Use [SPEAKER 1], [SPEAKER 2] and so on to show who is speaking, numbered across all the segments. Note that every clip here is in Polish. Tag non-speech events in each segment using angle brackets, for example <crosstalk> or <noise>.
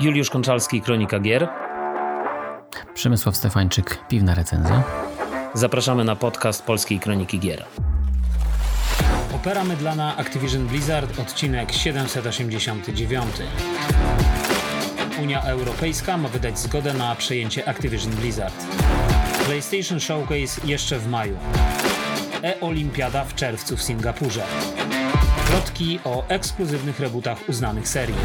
[SPEAKER 1] Juliusz Konczalski, Kronika Gier.
[SPEAKER 2] Przemysław Stefańczyk, Piwna Recenzja.
[SPEAKER 1] Zapraszamy na podcast Polskiej Kroniki Gier.
[SPEAKER 3] Opera mydlana Activision Blizzard, odcinek 789. Unia Europejska ma wydać zgodę na przejęcie Activision Blizzard. PlayStation Showcase jeszcze w maju. E-Olimpiada w czerwcu w Singapurze. Plotki o ekskluzywnych rebootach uznanych serii.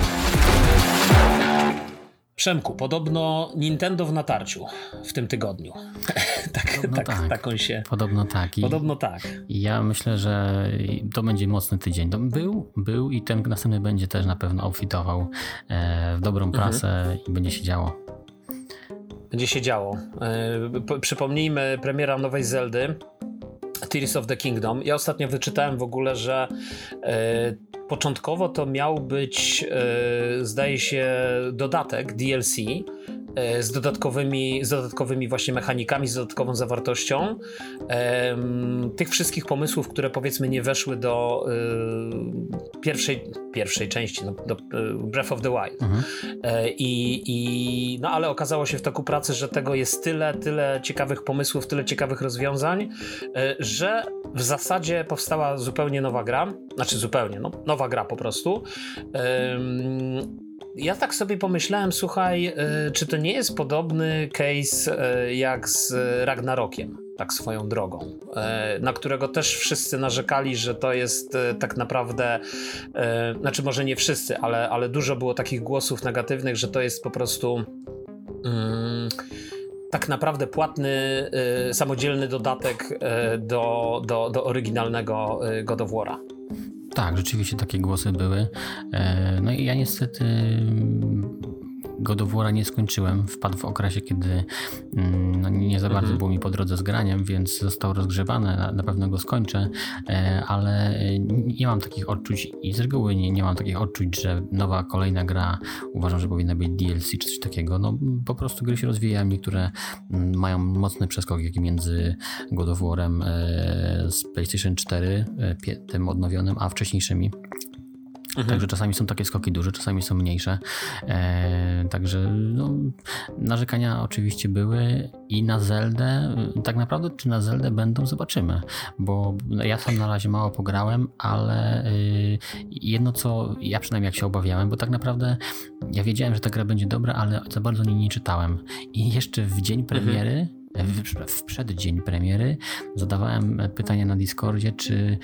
[SPEAKER 3] Przemku, podobno Nintendo w natarciu w tym tygodniu. <laughs> tak, tak,
[SPEAKER 2] tak.
[SPEAKER 3] tak on się.
[SPEAKER 2] Podobno tak. I,
[SPEAKER 3] Podobno tak.
[SPEAKER 2] Ja myślę, że to będzie mocny tydzień. Był, był i ten następny będzie też na pewno obfitował e, w dobrą prasę i będzie się działo.
[SPEAKER 1] Będzie się działo. P- przypomnijmy premiera nowej Zeldy. Tears of the Kingdom. Ja ostatnio wyczytałem w ogóle, że e, początkowo to miał być, e, zdaje się, dodatek DLC z dodatkowymi, z dodatkowymi właśnie mechanikami, z dodatkową zawartością. Tych wszystkich pomysłów, które powiedzmy nie weszły do e, pierwszej, pierwszej części, no, do e, Breath of the Wild.
[SPEAKER 2] Mhm.
[SPEAKER 1] E, I, i, no ale okazało się w toku pracy, że tego jest tyle, tyle ciekawych pomysłów, tyle ciekawych rozwiązań, e, że w zasadzie powstała zupełnie nowa gra. Znaczy zupełnie, no, nowa gra po prostu. Ja tak sobie pomyślałem, słuchaj, e, czy to nie jest podobny case e, jak z Ragnarokiem, tak swoją drogą, e, na którego też wszyscy narzekali, że to jest tak naprawdę, znaczy może nie wszyscy, ale, ale dużo było takich głosów negatywnych, że to jest po prostu. Mm, tak naprawdę płatny, samodzielny dodatek do, do, do oryginalnego y, God of War'a.
[SPEAKER 2] Tak, rzeczywiście takie głosy były. E, No i ja niestety God of War'a nie skończyłem. Wpadł w okresie, kiedy mm, no, nie za bardzo
[SPEAKER 1] Mhm.
[SPEAKER 2] było mi po drodze z graniem, więc został rozgrzewany. Na, na pewno go skończę, e, ale e, nie mam takich odczuć i z reguły nie, nie mam takich odczuć, że nowa, kolejna gra uważam, że powinna być DLC czy coś takiego. No po prostu gry się rozwijają. Niektóre mm, mają mocny przeskok między God of War'em e, z PlayStation 4, e, pie- tym odnowionym, a wcześniejszymi. Także czasami są takie skoki duże, czasami są mniejsze. E, także no, narzekania oczywiście były i na Zeldę. Tak naprawdę, czy na Zeldę będą, zobaczymy. Bo ja sam na razie mało pograłem, ale y, jedno co ja przynajmniej jak się obawiałem, bo tak naprawdę ja wiedziałem, że ta gra będzie dobra, ale za bardzo o niej nie czytałem. I jeszcze w dzień premiery. W, w przeddzień premiery zadawałem pytanie na Discordzie, czy,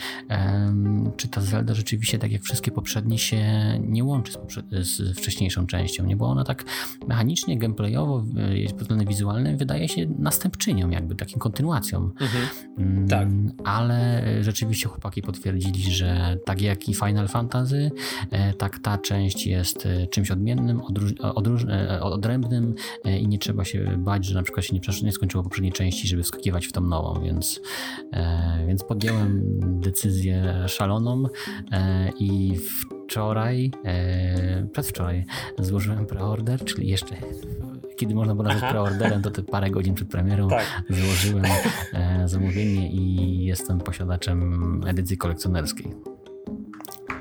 [SPEAKER 2] czy ta Zelda rzeczywiście, tak jak wszystkie poprzednie, się nie łączy z, z wcześniejszą częścią, nie? Bo ona tak mechanicznie, gameplayowo, y, pod względem wizualnym wydaje się następczynią, jakby taką kontynuacją. Mm,
[SPEAKER 1] Tak.
[SPEAKER 2] Ale rzeczywiście chłopaki potwierdzili, że tak jak i Final Fantasy, e, tak ta część jest e, czymś odmiennym, odróż, odróż, e, odrębnym e, i nie trzeba się bać, że na przykład się nie, nie skończyło poprzedniej części, żeby wskakiwać w tą nową, więc, e, więc podjąłem decyzję szaloną e, i wczoraj, e, przedwczoraj złożyłem preorder, czyli jeszcze kiedy można było nazwać preorderem, to te parę godzin przed premierą
[SPEAKER 1] Tak.
[SPEAKER 2] złożyłem zamówienie i jestem posiadaczem edycji kolekcjonerskiej.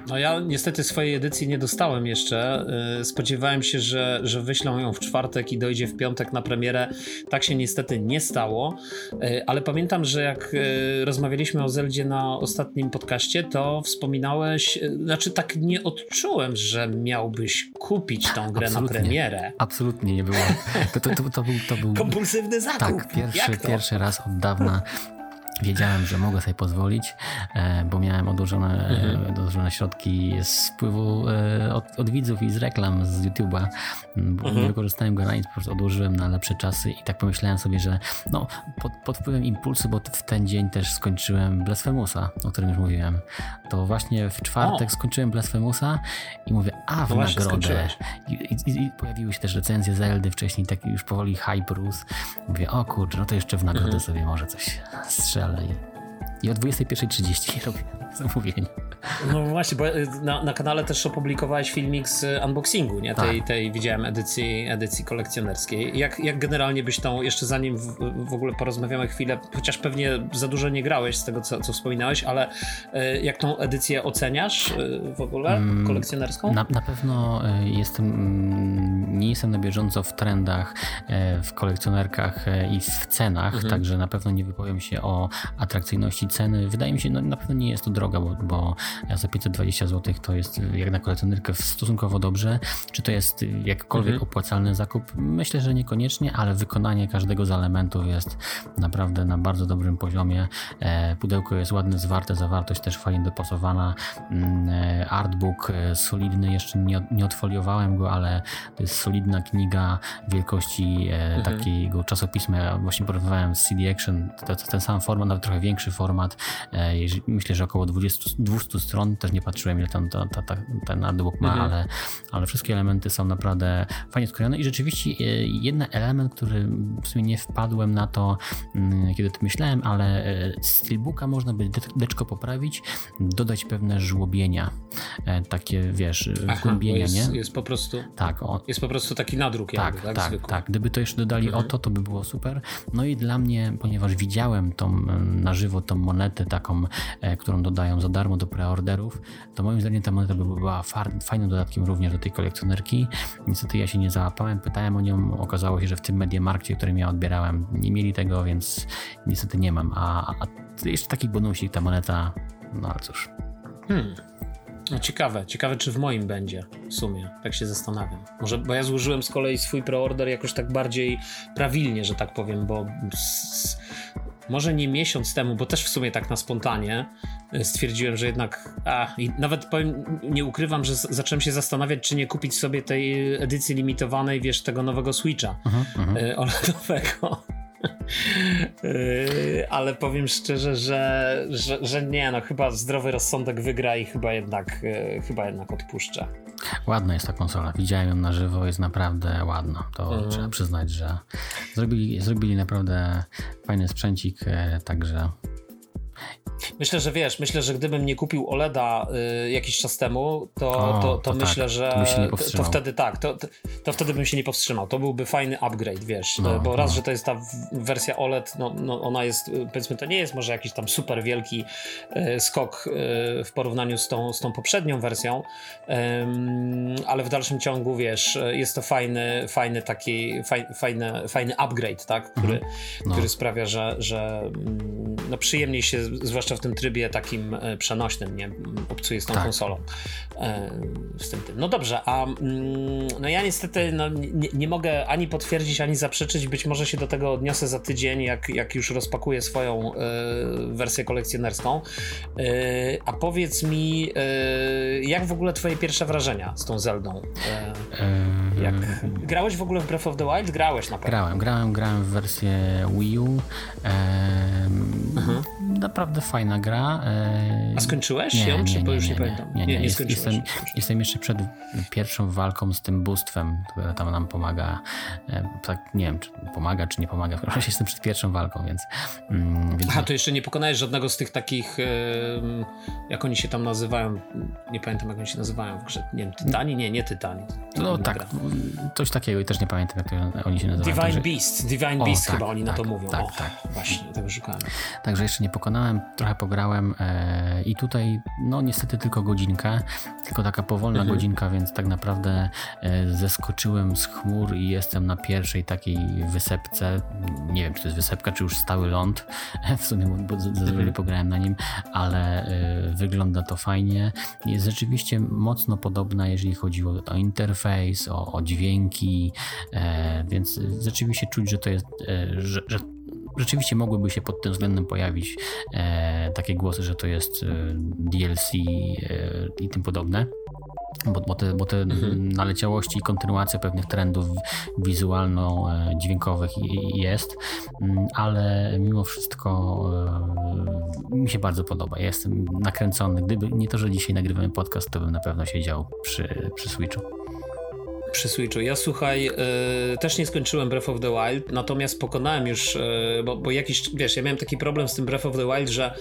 [SPEAKER 3] No ja niestety swojej edycji nie dostałem jeszcze. Yy, Spodziewałem się, że, że wyślą ją w czwartek i dojdzie w piątek na premierę. Tak się niestety nie stało. Yy, Ale pamiętam, że jak yy, rozmawialiśmy o Zeldzie na ostatnim podcaście, to wspominałeś, znaczy tak nie odczułem, że miałbyś kupić tą grę
[SPEAKER 2] Absolutnie.
[SPEAKER 3] na premierę.
[SPEAKER 2] Absolutnie nie było. To, to, to, to był, to był
[SPEAKER 3] Kompulsywny zakup.
[SPEAKER 2] tak, pierwszy, pierwszy raz od dawna wiedziałem, że mogę sobie pozwolić, e, bo miałem odłożone,
[SPEAKER 3] Mhm.
[SPEAKER 2] e, odłożone środki z wpływu e, od, od widzów i z reklam z YouTube'a. Bo
[SPEAKER 3] Mhm.
[SPEAKER 2] Nie wykorzystałem go na nic, po prostu odłożyłem na lepsze czasy i tak pomyślałem sobie, że no, pod, pod wpływem impulsu, bo w ten dzień też skończyłem Blasphemousa, o którym już mówiłem. To właśnie w czwartek
[SPEAKER 3] O.
[SPEAKER 2] skończyłem Blasphemousa i mówię, a w
[SPEAKER 3] No
[SPEAKER 2] nagrodę. I, i, I pojawiły się też recenzje Zeldy wcześniej, taki już powoli hype rósł. Mówię, o kurczę, no to jeszcze w nagrodę
[SPEAKER 3] Mhm.
[SPEAKER 2] sobie może coś strzelę. I, I o 21.30 robię zamówienie.
[SPEAKER 1] No właśnie, bo y, na, na kanale też opublikowałeś filmik z unboxingu, nie? Tej, tak. tej widziałem edycji, edycji kolekcjonerskiej. Jak, jak generalnie byś tą, jeszcze zanim w, w ogóle porozmawiamy chwilę, chociaż pewnie za dużo nie grałeś z tego, co, co wspominałeś, ale y, jak tą edycję oceniasz y, w ogóle, mm, kolekcjonerską?
[SPEAKER 2] Na, na pewno jestem, mm, nie jestem na bieżąco w trendach, w kolekcjonerkach i w cenach, mhm. także na pewno nie wypowiem się o atrakcyjności ceny. Wydaje mi się, no na pewno nie jest to droga, bo, bo za 520 zł to jest jak na kolekcjonerkę stosunkowo dobrze. Czy to jest jakkolwiek mhm. opłacalny zakup? Myślę, że niekoniecznie, ale wykonanie każdego z elementów jest naprawdę na bardzo dobrym poziomie. E, pudełko jest ładne, zwarte, zawartość też fajnie dopasowana. Mm, e, artbook e, solidny, jeszcze nie, nie odfoliowałem go, ale to jest solidna kniga wielkości mhm. takiego czasopisma. Ja właśnie porównywałem z CD Action, to, to ten sam format, nawet trochę większy format. Myślę, że około 20, 200 stron, też nie patrzyłem ile tam ta, ta, ta, ten artbook ma, mhm. ale, ale wszystkie elementy są naprawdę fajnie skrojone i rzeczywiście e, jeden element, który w sumie nie wpadłem na to, mm, kiedy to myślałem, ale e, steelbooka można by deczko poprawić, dodać pewne żłobienia, e, takie wiesz, wgłębienia,
[SPEAKER 1] jest,
[SPEAKER 2] nie?
[SPEAKER 1] Jest po prostu
[SPEAKER 2] tak,
[SPEAKER 1] jest po prostu taki nadruk
[SPEAKER 2] tak,
[SPEAKER 1] jakby, tak,
[SPEAKER 2] tak,
[SPEAKER 1] zwykły.
[SPEAKER 2] tak. Gdyby to jeszcze dodali mhm. o to, to by było super. No i dla mnie, ponieważ widziałem tą na żywo tą monetę taką, którą dodają za darmo do preorderów, to moim zdaniem ta moneta by była fajnym dodatkiem również do tej kolekcjonerki. Niestety ja się nie załapałem, pytałem o nią, okazało się, że w tym Mediamarkcie, którym ja odbierałem, nie mieli tego, więc niestety nie mam. A, a jeszcze taki bonusik, ta moneta, no ale cóż.
[SPEAKER 1] Hmm. No ciekawe, ciekawe czy w moim będzie w sumie, tak się zastanawiam. Może, bo ja złożyłem z kolei swój preorder jakoś tak bardziej prawilnie, że tak powiem, bo z, może nie miesiąc temu, bo też w sumie tak na spontanie e, stwierdziłem, że jednak, a i nawet powiem, nie ukrywam, że zacząłem się zastanawiać, czy nie kupić sobie tej edycji limitowanej, wiesz, tego nowego Switcha <laughs> uh -huh, uh -huh. OLEDowego. E, ale powiem szczerze, że, że, że, nie, no chyba zdrowy rozsądek wygra i chyba jednak, e, chyba jednak odpuszczę.
[SPEAKER 2] Ładna jest ta konsola. Widziałem ją na żywo, jest naprawdę ładna. To mhm. trzeba przyznać, że zrobili, zrobili naprawdę fajny sprzęcik, e, także
[SPEAKER 1] Myślę, że wiesz, myślę, że gdybym nie kupił OLEDa y, jakiś czas temu, to, o, to, to, to, myślę, tak, że to, wtedy tak, to, to, wtedy bym się nie powstrzymał. To byłby fajny upgrade, wiesz, no, bo raz, no. że to jest ta wersja OLED, no, no ona jest, y, powiedzmy, to nie jest może jakiś tam super wielki y, skok y, w porównaniu z tą, z tą poprzednią wersją, ale w dalszym ciągu, wiesz, jest to fajny, fajny taki, faj, fajny, fajny upgrade, tak, który, mhm. no. który sprawia, że, że mm, no, przyjemniej się, zwłaszcza w tym trybie takim e, przenośnym, nie? Obcuję z tą tak. konsolą. E, z tym, tym. No dobrze, a mm, no ja niestety no, nie, nie, mogę ani potwierdzić, ani zaprzeczyć. Być może się do tego odniosę za tydzień, jak, jak już rozpakuję swoją e, wersję kolekcjonerską. a powiedz mi, jak w ogóle twoje pierwsze wrażenia z tą Zeldą? jak... Grałeś w ogóle w Breath of the Wild? Grałeś na pewno.
[SPEAKER 2] Grałem, grałem, grałem w wersję Wii U. Mhm. Naprawdę fajna gra.
[SPEAKER 1] E, A skończyłeś nie, ją, czy nie, nie, już nie, pamiętam?
[SPEAKER 2] Nie, nie, nie, jest, jestem, jestem, jeszcze przed pierwszą walką z tym bóstwem, które tam nam pomaga. E, tak, nie wiem, czy pomaga, czy nie pomaga. W każdym razie jestem przed pierwszą walką, więc...
[SPEAKER 1] Mm, więc... Aha, to jeszcze nie pokonałeś żadnego z tych takich, jak oni się tam nazywają, nie pamiętam jak oni się nazywają w grze, nie wiem, Tytani? Nie, nie Tytani.
[SPEAKER 2] No tak, gra. coś takiego i też nie pamiętam jak oni się nazywają.
[SPEAKER 1] Divine także... Beast, Divine o, Beast tak, chyba oni tak, na to mówią. Tak, o, tak. Właśnie, tego szukałem.
[SPEAKER 2] Także jeszcze nie pokonałem, trochę pograłem e, i tutaj no niestety tylko godzinkę, tylko taka powolna mhm. godzinka, więc tak naprawdę e, zeskoczyłem z chmur i jestem na pierwszej takiej wysepce, nie wiem czy to jest wysepka, czy już stały ląd, <laughs> w sumie bo zazwyczaj mhm. pograłem na nim, ale e, wygląda to fajnie. Jest rzeczywiście mocno podobna, jeżeli chodzi o, o interfejs, o, o dźwięki, e, więc rzeczywiście czuć, że to jest, e, że, że rzeczywiście mogłyby się pod tym względem pojawić e, takie głosy, że to jest e, DLC e, i tym podobne. Bo, bo, te, bo te mhm. naleciałości i kontynuacja pewnych trendów wizualno-dźwiękowych jest, mm, ale mimo wszystko e, mi się bardzo podoba. Ja jestem nakręcony. Gdyby nie to, że dzisiaj nagrywamy podcast, to bym na pewno siedział przy, przy Switchu
[SPEAKER 1] Przy Switchu. Ja słuchaj, yy, też nie skończyłem Breath of the Wild, natomiast pokonałem już, yy, bo, bo jakiś, wiesz, ja miałem taki problem z tym Breath of the Wild, że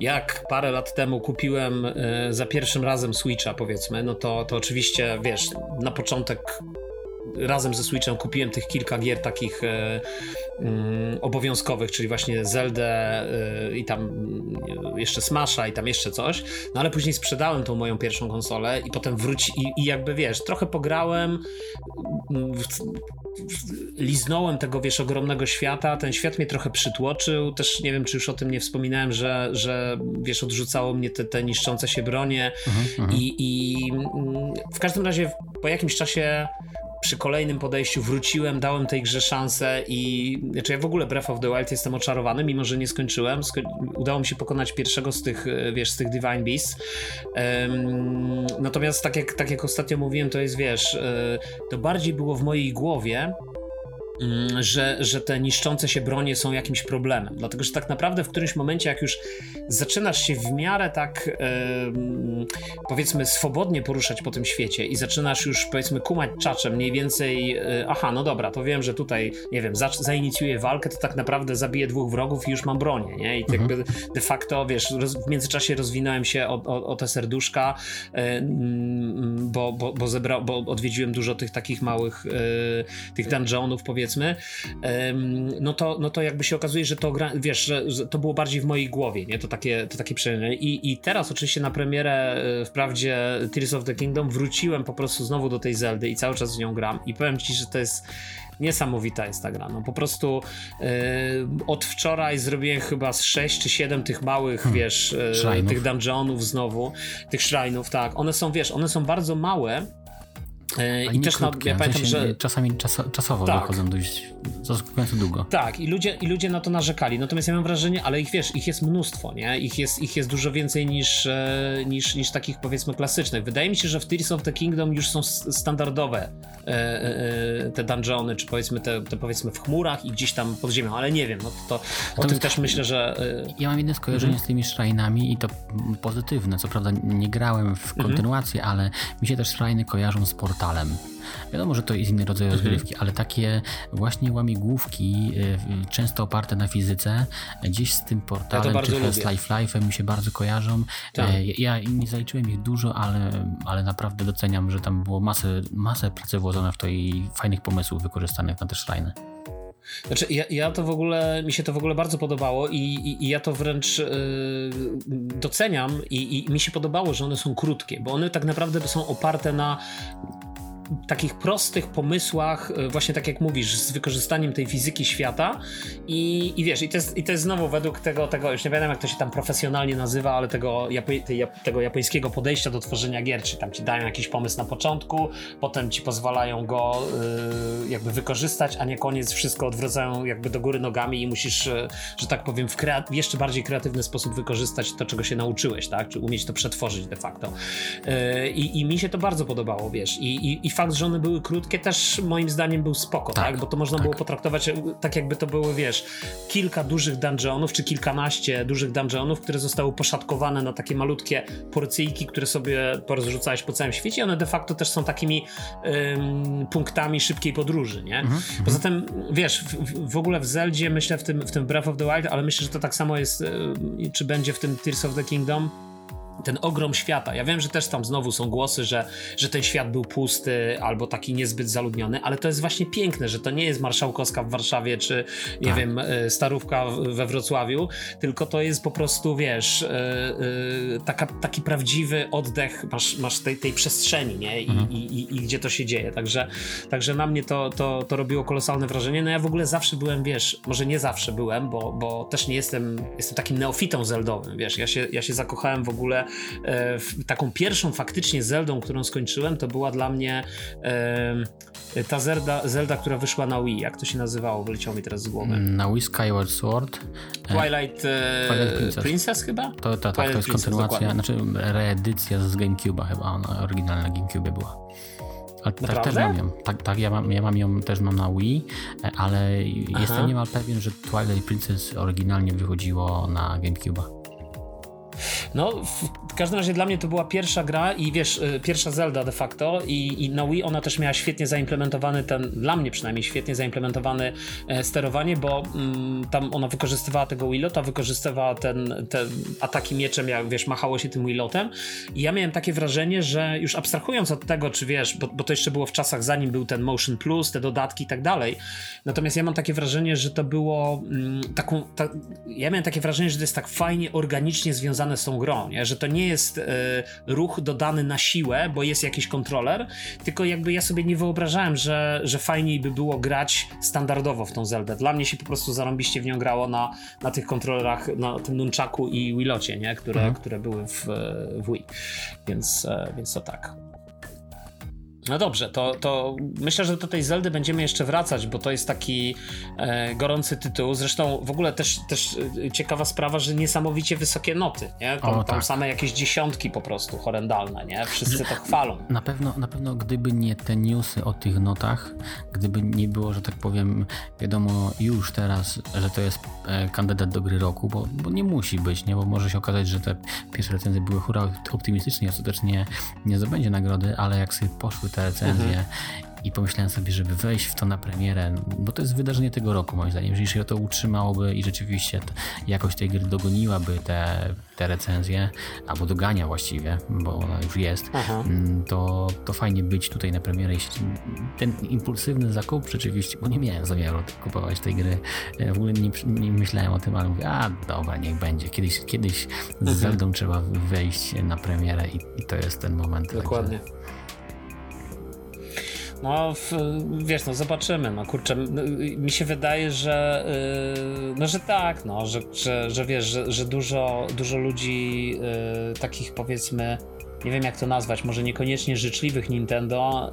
[SPEAKER 1] jak parę lat temu kupiłem yy, za pierwszym razem Switcha, powiedzmy, no to, to oczywiście, wiesz, na początek razem ze Switchem kupiłem tych kilka gier takich e, mm, obowiązkowych, czyli właśnie Zelda e, i tam e, jeszcze Smasha i tam jeszcze coś, no ale później sprzedałem tą moją pierwszą konsolę i potem wróci i, i jakby wiesz, trochę pograłem w, liznąłem tego, wiesz, ogromnego świata, ten świat mnie trochę przytłoczył, też nie wiem, czy już o tym nie wspominałem, że, że wiesz, odrzucało mnie te, te niszczące się bronie. Uh -huh. i, i mm, w każdym razie po jakimś czasie przy kolejnym podejściu wróciłem, dałem tej grze szansę i znaczy ja w ogóle Breath of the Wild jestem oczarowany, mimo że nie skończyłem. Sko udało mi się pokonać pierwszego z tych, e, wiesz, z tych Divine Beasts. Um, natomiast tak jak, tak jak ostatnio mówiłem, to jest, wiesz, e, to bardziej było w mojej głowie, że, że te niszczące się bronie są jakimś problemem. Dlatego, że tak naprawdę w którymś momencie, jak już zaczynasz się w miarę tak yy, powiedzmy swobodnie poruszać po tym świecie i zaczynasz już powiedzmy kumać czaczem mniej więcej yy, aha, no dobra, to wiem, że tutaj nie wiem, za, zainicjuję walkę, to tak naprawdę zabiję dwóch wrogów i już mam bronię, nie? I mhm. jakby de facto, wiesz, roz, w międzyczasie rozwinąłem się o, o, o te serduszka, yy, bo, bo, bo, zebra, bo odwiedziłem dużo tych takich małych y, tych dungeonów, powiedzmy powiedzmy, no to, no to jakby się okazuje, że to wiesz, że, to było bardziej w mojej głowie, nie? To takie, to takie przejęcie. I, I teraz oczywiście na premierę e, wprawdzie Tears of the Kingdom wróciłem po prostu znowu do tej Zeldy i cały czas w nią gram i powiem ci, że to jest niesamowita jest ta gra. No po prostu yy, od wczoraj zrobiłem chyba z 6 czy 7 tych małych, hmm. wiesz, yy, tych dungeonów znowu, tych shrine'ów, tak. One są, wiesz, one są bardzo małe,
[SPEAKER 2] I też krótkie, ja pamiętam, że czasami czas, czasowo tak. wychodzą dość zaskakująco długo.
[SPEAKER 1] Tak, i ludzie, i ludzie na to narzekali. Natomiast ja mam wrażenie, ale ich wiesz, ich jest mnóstwo, nie? Ich jest, ich jest dużo więcej niż, e, niż, niż takich powiedzmy klasycznych. Wydaje mi się, że w Tears of the Kingdom już są standardowe e, te dungeony, czy powiedzmy te, te powiedzmy w chmurach i gdzieś tam pod ziemią, ale nie wiem, no to, to o tym też myślę, że...
[SPEAKER 2] Ja mam jedno skojarzenie mhm. z tymi szrajnami i to pozytywne. Co prawda nie grałem w mhm. kontynuację, mhm. ale mi się też szrajny kojarzą z portalem portalem. Wiadomo, że to jest inny rodzaj mhm. rozgrywki, ale takie właśnie łamigłówki, y, często oparte na fizyce, gdzieś z tym portalem, ja czy z Life Life'em mi się bardzo kojarzą. Tak. E, ja nie zaliczyłem ich dużo, ale, ale naprawdę doceniam, że tam było masę, masę pracy włożone w to i fajnych pomysłów wykorzystanych na te szrajny.
[SPEAKER 1] Znaczy, ja, ja, to w ogóle, mi się to w ogóle bardzo podobało i, i, i ja to wręcz yy, doceniam i, i mi się podobało, że one są krótkie, bo one tak naprawdę są oparte na takich prostych pomysłach, e, właśnie tak jak mówisz, z wykorzystaniem tej fizyki świata i, i wiesz, i to, jest, i to jest znowu według tego, tego, już nie wiem jak to się tam profesjonalnie nazywa, ale tego, tego japońskiego podejścia do tworzenia gier, czy tam ci dają jakiś pomysł na początku, potem ci pozwalają go y, jakby wykorzystać, a nie koniec wszystko odwracają jakby do góry nogami i musisz, y, że tak powiem, w, jeszcze bardziej kreatywny sposób wykorzystać to, czego się nauczyłeś, tak, czy umieć to przetworzyć de facto. Y, I mi się to bardzo podobało, wiesz, i, i, i fakt, że one były krótkie też moim zdaniem był spoko, tak? tak? Bo to można tak. było potraktować tak jakby to były, wiesz, kilka dużych dungeonów, czy kilkanaście dużych dungeonów, które zostały poszatkowane na takie malutkie porcyjki, które sobie porozrzucałeś po całym świecie one de facto też są takimi ym, punktami szybkiej podróży, nie? Mhm, mhm. Poza tym, wiesz, w, w, ogóle w Zeldzie, myślę w tym, w tym Breath of the Wild, ale myślę, że to tak samo jest, y, czy będzie w tym Tears of the Kingdom, ten ogrom świata. Ja wiem, że też tam znowu są głosy, że, że ten świat był pusty albo taki niezbyt zaludniony, ale to jest właśnie piękne, że to nie jest Marszałkowska w Warszawie czy nie tak. wiem, e, Starówka we Wrocławiu, tylko to jest po prostu, wiesz, yy, yy, taka, taki prawdziwy oddech masz, masz tej, tej przestrzeni, nie? I, mhm. i, i, I, gdzie to się dzieje. Także, także na mnie to, to, to robiło kolosalne wrażenie. No ja w ogóle zawsze byłem, wiesz, może nie zawsze byłem, bo, bo też nie jestem, jestem takim neofitą zeldowym, wiesz, ja się, ja się zakochałem w ogóle E, taką pierwszą faktycznie Zeldą, którą skończyłem, to była dla mnie e, ta Zelda, Zelda, która wyszła na Wii. Jak to się nazywało? Wyleciało mi teraz z głowy.
[SPEAKER 2] Mm, na Wii Skyward Sword.
[SPEAKER 1] E, Twilight, Twilight Princess. Princess. chyba?
[SPEAKER 2] To, to, tak, to jest kontynuacja, dokładnie. znaczy reedycja z GameCube'a chyba, ona oryginalna GameCube była. Ale tak też mam ją. Tak, tak ja, mam, ja mam ją też mam na Wii, ale Aha. jestem niemal pewien, że Twilight Princess oryginalnie wychodziło na GameCube'a.
[SPEAKER 1] No, w każdym razie dla mnie to była pierwsza gra i wiesz, y, pierwsza Zelda de facto i, i na Wii ona też miała świetnie zaimplementowany ten, dla mnie przynajmniej świetnie zaimplementowany e, sterowanie, bo mm, tam ona wykorzystywała tego Wilota, wykorzystywała ten, ten ataki mieczem, jak wiesz, machało się tym Wilotem i ja miałem takie wrażenie, że już abstrahując od tego, czy wiesz, bo, bo to jeszcze było w czasach zanim był ten Motion Plus, te dodatki i tak dalej, natomiast ja mam takie wrażenie, że to było mm, taką, ta, ja miałem takie wrażenie, że to jest tak fajnie, organicznie związane z tą grą, nie? że to nie jest e, ruch dodany na siłę, bo jest jakiś kontroler, tylko jakby ja sobie nie wyobrażałem, że, że fajniej by było grać standardowo w tą Zeldę. Dla mnie się po prostu zarąbiście w nią grało na, na tych kontrolerach, na tym nunchaku i Wilocie, nie? Które, mhm. które były w, w Wii. Więc, e, więc to tak. No dobrze, to, to myślę, że do tej Zeldy będziemy jeszcze wracać, bo to jest taki e, gorący tytuł. Zresztą w ogóle też, też e, ciekawa sprawa, że niesamowicie wysokie noty, nie? Tam, o, tak. tam same jakieś dziesiątki po prostu horrendalne, nie? Wszyscy to chwalą.
[SPEAKER 2] Na pewno, na pewno gdyby nie te newsy o tych notach, gdyby nie było, że tak powiem, wiadomo już teraz, że to jest e, kandydat do gry roku, bo, bo nie musi być, nie? Bo może się okazać, że te pierwsze recenzje były hura optymistyczne i ostatecznie nie zdobędzie nagrody, ale jak sobie poszły te recenzje mhm. i pomyślałem sobie, żeby wejść w to na premierę, bo to jest wydarzenie tego roku moim zdaniem, jeżeli się to utrzymałoby i rzeczywiście jakość tej gry dogoniłaby te, te recenzje, albo dogania właściwie, bo ona już jest, mm, to, to fajnie być tutaj na premierę. Ten impulsywny zakup rzeczywiście, bo nie miałem zamiaru kupować tej gry, e, w ogóle nie, nie myślałem o tym, ale mówię, a dobra, niech będzie. Kiedyś, kiedyś z mhm. Zeldą trzeba wejść na premierę i, i to jest ten moment.
[SPEAKER 1] Dokładnie. Także no, w, wiesz, no zobaczymy, no kurczę, mi się wydaje, że yy, no, że tak, no, że, że, że wiesz, że, że dużo, dużo ludzi yy, takich powiedzmy nie wiem jak to nazwać, może niekoniecznie życzliwych Nintendo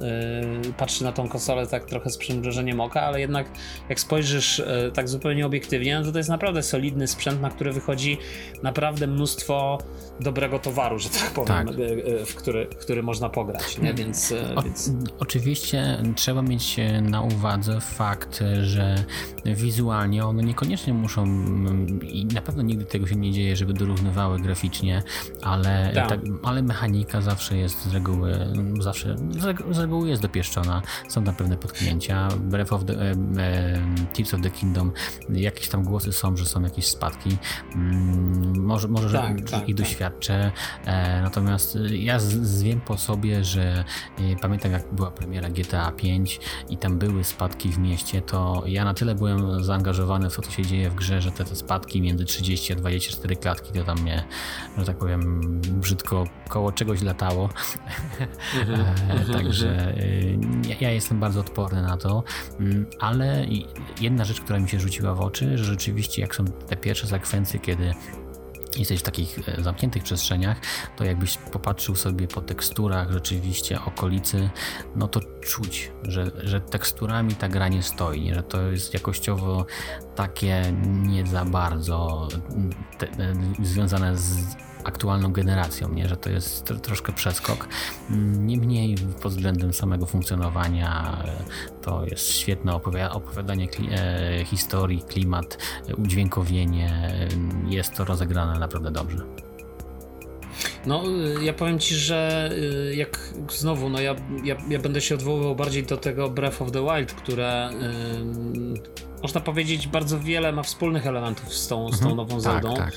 [SPEAKER 1] yy, patrzy na tą konsolę tak trochę z przymrużeniem oka, ale jednak jak spojrzysz yy, tak zupełnie obiektywnie, no to to jest naprawdę solidny sprzęt, na który wychodzi naprawdę mnóstwo dobrego towaru, że tak powiem, tak. Yy, w, który, w który można pograć, nie? Więc,
[SPEAKER 2] o,
[SPEAKER 1] więc...
[SPEAKER 2] Oczywiście trzeba mieć na uwadze fakt, że wizualnie one niekoniecznie muszą i na pewno nigdy tego się nie dzieje, żeby dorównywały graficznie, ale, tak. tak ale mechanicznie zawsze jest z reguły, zawsze z reguły jest dopieszczona. Są tam pewne potknięcia. Breath of the, e, e, Tips of the Kingdom, jakieś tam głosy są, że są jakieś spadki. Mm, może, może tak, że tak, ich tak. doświadczę. E, natomiast ja z, z, wiem po sobie, że e, pamiętam jak była premiera GTA 5 i tam były spadki w mieście, to ja na tyle byłem zaangażowany w to, co się dzieje w grze, że te, te spadki między 30 a 24 klatki to tam mnie, że tak powiem, brzydko koło czego czegoś latało. Mhm. <laughs> E, także y, ja jestem bardzo odporny na to, mm, ale jedna rzecz, która mi się rzuciła w oczy, że rzeczywiście jak są te pierwsze sekwencje, kiedy jesteś w takich e, zamkniętych przestrzeniach, to jakbyś popatrzył sobie po teksturach rzeczywiście okolicy, no to czuć, że, że teksturami ta gra nie stoi, że to jest jakościowo takie nie za bardzo mm, te, e, związane z aktualną generacją, nie? że to jest troszkę przeskok. Niemniej pod względem samego funkcjonowania to jest świetne opowiadanie e, historii, klimat, udźwiękowienie. Jest to rozegrane naprawdę dobrze.
[SPEAKER 1] No, y, ja powiem ci, że y, jak znowu, no ja, ja, ja będę się odwoływał bardziej do tego Breath of the Wild, które można powiedzieć, bardzo wiele ma wspólnych elementów z tą, z tą mhm. nową tak, Zeldą. Tak, tak.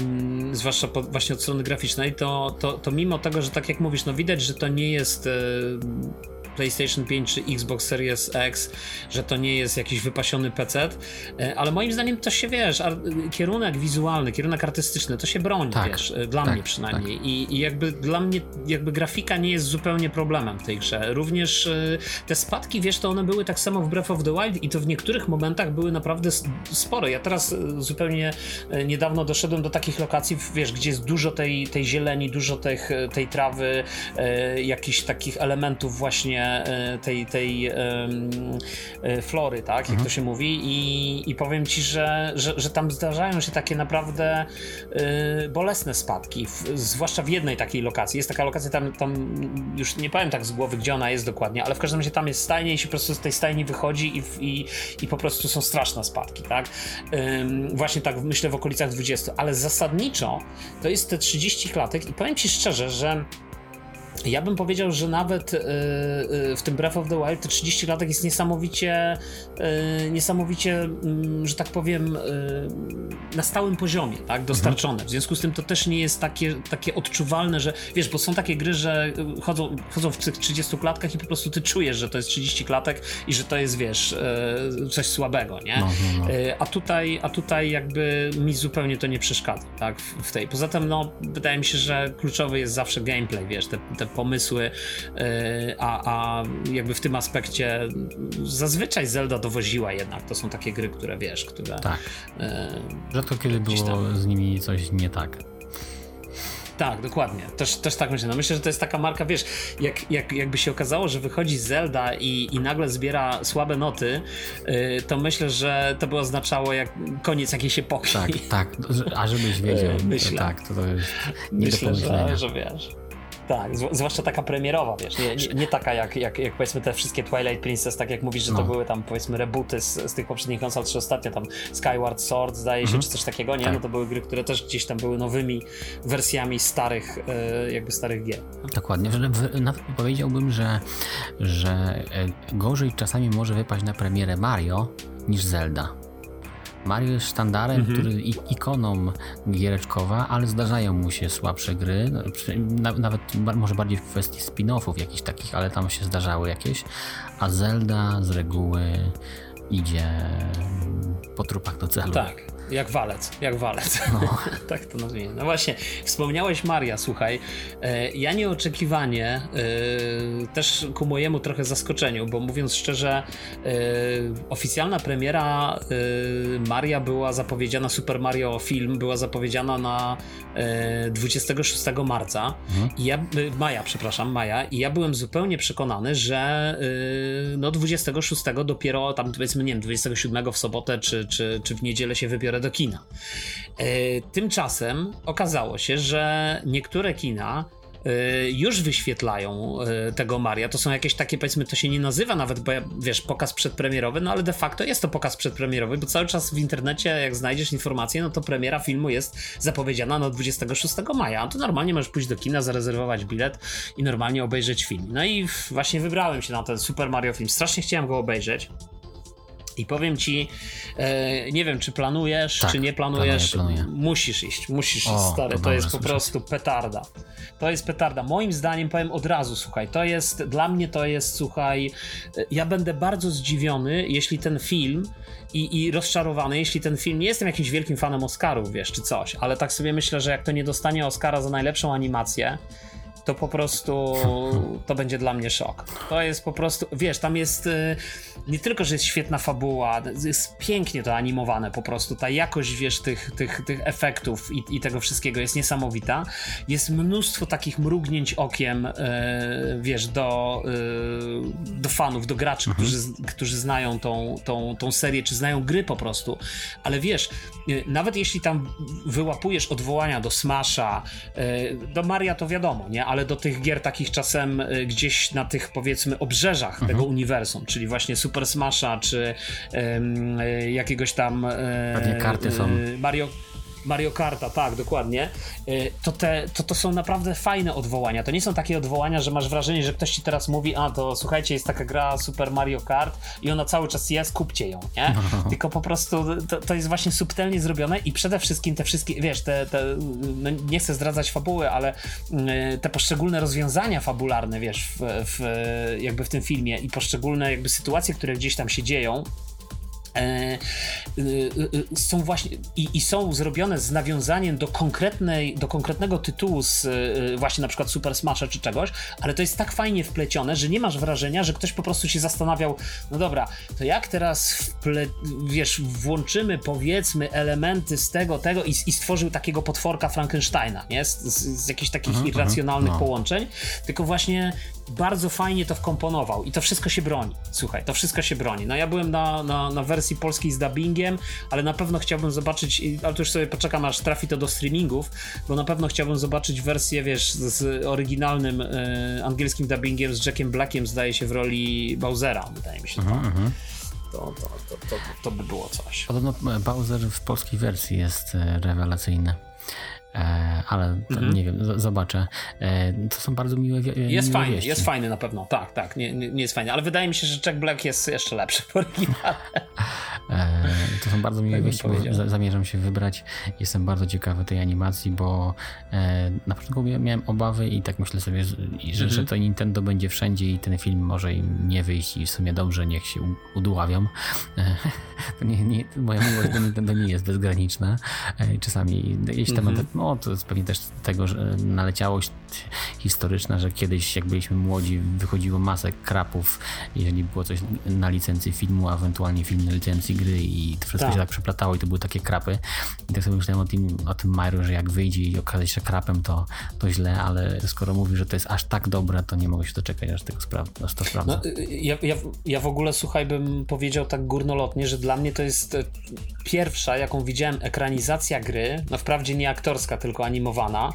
[SPEAKER 1] Ym, zwłaszcza po, właśnie od strony graficznej, to, to, to mimo tego, że tak jak mówisz, no widać, że to nie jest. Yy, PlayStation 5 czy Xbox Series X, że to nie jest jakiś wypasiony PC, e, ale moim zdaniem to się wiesz, kierunek wizualny, kierunek artystyczny, to się broni, tak, wiesz, e, dla tak, mnie przynajmniej. Tak. I, I, jakby dla mnie, jakby grafika nie jest zupełnie problemem w tej grze. Również e, te spadki, wiesz, to one były tak samo w Breath of the Wild i to w niektórych momentach były naprawdę spore. Ja teraz zupełnie niedawno doszedłem do takich lokacji, wiesz, gdzie jest dużo tej, tej zieleni, dużo tych, tej trawy, jakichś takich elementów właśnie właśnie tej, tej flory, tak, jak mhm. to się mówi i, i powiem ci, że, że, że tam zdarzają się takie naprawdę bolesne spadki, zwłaszcza w jednej takiej lokacji. Jest taka lokacja tam, tam, już nie powiem tak z głowy, gdzie ona jest dokładnie, ale w każdym razie tam jest stajnia i się po prostu z tej stajni wychodzi i, i, i po prostu są straszne spadki, tak? właśnie tak myślę w okolicach 20, ale zasadniczo to jest te 30 klatek i powiem ci szczerze, że ja bym powiedział, że nawet yy, yy, w tym Breath of the Wild te 30 latek jest niesamowicie, yy, niesamowicie, mm, że tak powiem, na stałym poziomie, tak, dostarczone. W związku z tym to też nie jest takie, takie odczuwalne, że wiesz, bo są takie gry, że chodzą, chodzą w tych 30 klatkach i po prostu ty czujesz, że to jest 30 klatek i że to jest, wiesz, coś słabego, nie? No, no, no. A, tutaj, a tutaj jakby mi zupełnie to nie przeszkadza, tak, w tej. Poza tym, no, wydaje mi się, że kluczowy jest zawsze gameplay, wiesz, te, te pomysły, e, a, a jakby w tym aspekcie zazwyczaj Zelda dowoziła jednak. To są takie gry, które wiesz, które.
[SPEAKER 2] Tak. E, Rzadko kiedy było tam... z nimi coś nie tak.
[SPEAKER 1] Tak, dokładnie. Też, też tak myślę. No myślę, że to jest taka marka, wiesz, jak, jak, jakby się okazało, że wychodzi Zelda i, i nagle zbiera słabe noty, yy, to myślę, że to by oznaczało jak koniec jakiejś epoki.
[SPEAKER 2] Tak, tak. <laughs> A żebyś wiedział. myślę. Tak, to, to jest nie
[SPEAKER 1] myślę, do że, że wiesz. Tak, zwłaszcza taka premierowa, wiesz, nie, nie, nie, taka jak, jak, jak powiedzmy te wszystkie Twilight Princess, tak jak mówisz, że no. to były tam powiedzmy rebooty z, z tych poprzednich konsol, czy ostatnio tam Skyward Sword zdaje się, mhm. czy coś takiego, nie? Tak. No to były gry, które też gdzieś tam były nowymi wersjami starych, e, jakby starych gier.
[SPEAKER 2] Dokładnie, nawet powiedziałbym, że, że e, gorzej czasami może wypaść na premierę Mario niż Zelda. Mario jest sztandarem, mhm. który ikoną giereczkowa, ale zdarzają mu się słabsze gry, no, nawet może bardziej w kwestii spin-offów jakichś takich, ale tam się zdarzały jakieś, a Zelda z reguły idzie po trupach do celu.
[SPEAKER 1] Tak. Jak walec, jak walec. No. <laughs> tak to nazwijmy. No właśnie, wspomniałeś Maria, słuchaj. E, ja nieoczekiwanie, e, też ku mojemu trochę zaskoczeniu, bo mówiąc szczerze, e, oficjalna premiera Maria była zapowiedziana, Super Mario film była zapowiedziana na 26 marca. Mhm. I ja, maja, przepraszam, maja. I ja byłem zupełnie przekonany, że no 26 dopiero tam powiedzmy, nie wiem, 27 w sobotę czy, czy, czy w niedzielę się wybiorę do kina. E, tymczasem okazało się, że niektóre kina e, już wyświetlają e, tego Maria. To są jakieś takie, powiedzmy, to się nie nazywa nawet, bo wiesz, pokaz przedpremierowy, no ale de facto jest to pokaz przedpremierowy, bo cały czas w internecie, jak znajdziesz informację, no to premiera filmu jest zapowiedziana na 26 maja. A to normalnie możesz pójść do kina, zarezerwować bilet i normalnie obejrzeć film. No i właśnie wybrałem się na ten Super Mario film. Strasznie chciałem go obejrzeć. I powiem ci, e, nie wiem, czy planujesz, tak, czy nie planujesz. Planuję, planuję. Musisz iść, musisz o, iść, stary. To, to jest po prostu petarda. To jest petarda. Moim zdaniem, powiem od razu, słuchaj, to jest, dla mnie to jest, słuchaj, e, ja będę bardzo zdziwiony, jeśli ten film i, i rozczarowany, jeśli ten film, nie jestem jakimś wielkim fanem Oscarów, wiesz, czy coś, ale tak sobie myślę, że jak to nie dostanie Oscara za najlepszą animację, to po prostu to będzie dla mnie szok. To jest po prostu, wiesz, tam jest y, nie tylko, że jest świetna fabuła, jest pięknie to animowane po prostu, ta jakość, wiesz, tych, tych, tych efektów i, i tego wszystkiego jest niesamowita. Jest mnóstwo takich mrugnięć okiem, y, wiesz, do, y, do fanów, do graczy, mhm. którzy, którzy znają tą, tą, tą serię, czy znają gry po prostu, ale wiesz, nawet jeśli tam wyłapujesz odwołania do Smasha, do Maria to wiadomo, nie? Ale do tych gier takich czasem y, gdzieś na tych powiedzmy obrzeżach mhm. tego uniwersum, czyli właśnie Super Smasha, czy um, jakiegoś tam
[SPEAKER 2] Pewnie karty są.
[SPEAKER 1] Mario Mario Karta, tak, dokładnie, y, to, te, to to są naprawdę fajne odwołania. To nie są takie odwołania, że masz wrażenie, że ktoś ci teraz mówi, a to słuchajcie, jest taka gra Super Mario Kart i ona cały czas jest, kupcie ją, nie? No. Tylko po prostu to, to, jest właśnie subtelnie zrobione i przede wszystkim te wszystkie, wiesz, te, te no nie chcę zdradzać fabuły, ale y, te poszczególne rozwiązania fabularne, wiesz, w, w, jakby w tym filmie i poszczególne jakby sytuacje, które gdzieś tam się dzieją, E, e, e, są właśnie i, i, są zrobione z nawiązaniem do konkretnej, do konkretnego tytułu z właśnie na przykład Super Smasha czy czegoś, ale to jest tak fajnie wplecione, że nie masz wrażenia, że ktoś po prostu się zastanawiał, no dobra, to jak teraz wple, wiesz, włączymy powiedzmy elementy z tego, tego i, i stworzył takiego potworka Frankensteina, nie? Z, z, z jakichś takich mhm, irracjonalnych -huh, no. połączeń, tylko właśnie bardzo fajnie to wkomponował i to wszystko się broni. Słuchaj, to wszystko się broni. No ja byłem na, na, na wersji polskiej z dubbingiem, ale na pewno chciałbym zobaczyć, ale to już sobie poczekam aż trafi to do streamingów, bo na pewno chciałbym zobaczyć wersję, wiesz, z oryginalnym e, angielskim dubbingiem z Jackiem Blackiem, zdaje się w roli Bowsera, wydaje mi się. -huh, to. Uh -huh. To, to, to, to, to by było coś.
[SPEAKER 2] Podobno Bowser w polskiej wersji jest e, rewelacyjny. E, ale mhm. nie wiem, zobaczę. E, to są bardzo miłe
[SPEAKER 1] Jest
[SPEAKER 2] miłe
[SPEAKER 1] fajny,
[SPEAKER 2] wieści.
[SPEAKER 1] jest fajny na pewno, tak, tak, nie, nie, jest fajny, ale wydaje mi się, że Jack Black jest jeszcze lepszy w oryginale.
[SPEAKER 2] E, to są bardzo miłe tak wieści, bo zamierzam się wybrać. Jestem bardzo ciekawy tej animacji, bo na początku miałem obawy i tak myślę sobie, że, mhm. że to Nintendo będzie wszędzie i ten film może im nie wyjść i w sumie dobrze, niech się udławią. <laughs> To nie, nie, moja miłość do Nintendo nie jest bezgraniczna. Czasami jeśli temat, mhm. No to jest pewnie też tego, że naleciałość historyczna, że kiedyś jak byliśmy młodzi wychodziło masę krapów, jeżeli było coś na licencji filmu, a ewentualnie film na licencji gry i to wszystko tak. się tak przeplatało i to były takie krapy. I tak sobie myślałem o tym, o tym Mario, że jak wyjdzie i okaże się krapem, to, to źle, ale skoro mówi, że to jest aż tak dobre, to nie mogę się doczekać, aż, tego spra- aż to sprawdzę.
[SPEAKER 1] No, ja, ja, ja w ogóle, słuchaj, bym powiedział tak górnolotnie, że dla mnie to jest e, pierwsza, jaką widziałem ekranizacja gry, no wprawdzie nie aktorska, tylko animowana,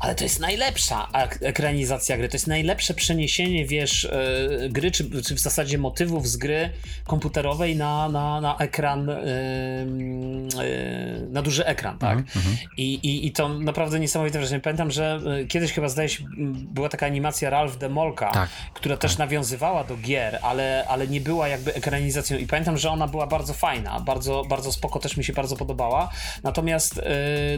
[SPEAKER 1] ale to jest najlepsza ekranizacja gry, to jest najlepsze przeniesienie, wiesz, yy, gry, czy, czy, w zasadzie motywów z gry komputerowej na, na, na ekran, yy, yy, na duży ekran, tak? Mm -hmm. I, i, I to naprawdę niesamowite wrażenie. Pamiętam, że kiedyś chyba zdaje się, była taka animacja Ralph Demolka, tak. która też tak. nawiązywała do gier, ale, ale nie była jakby ekranizacją i pamiętam, że ona była bardzo fajna, bardzo, bardzo spoko, też mi się bardzo podobała, natomiast,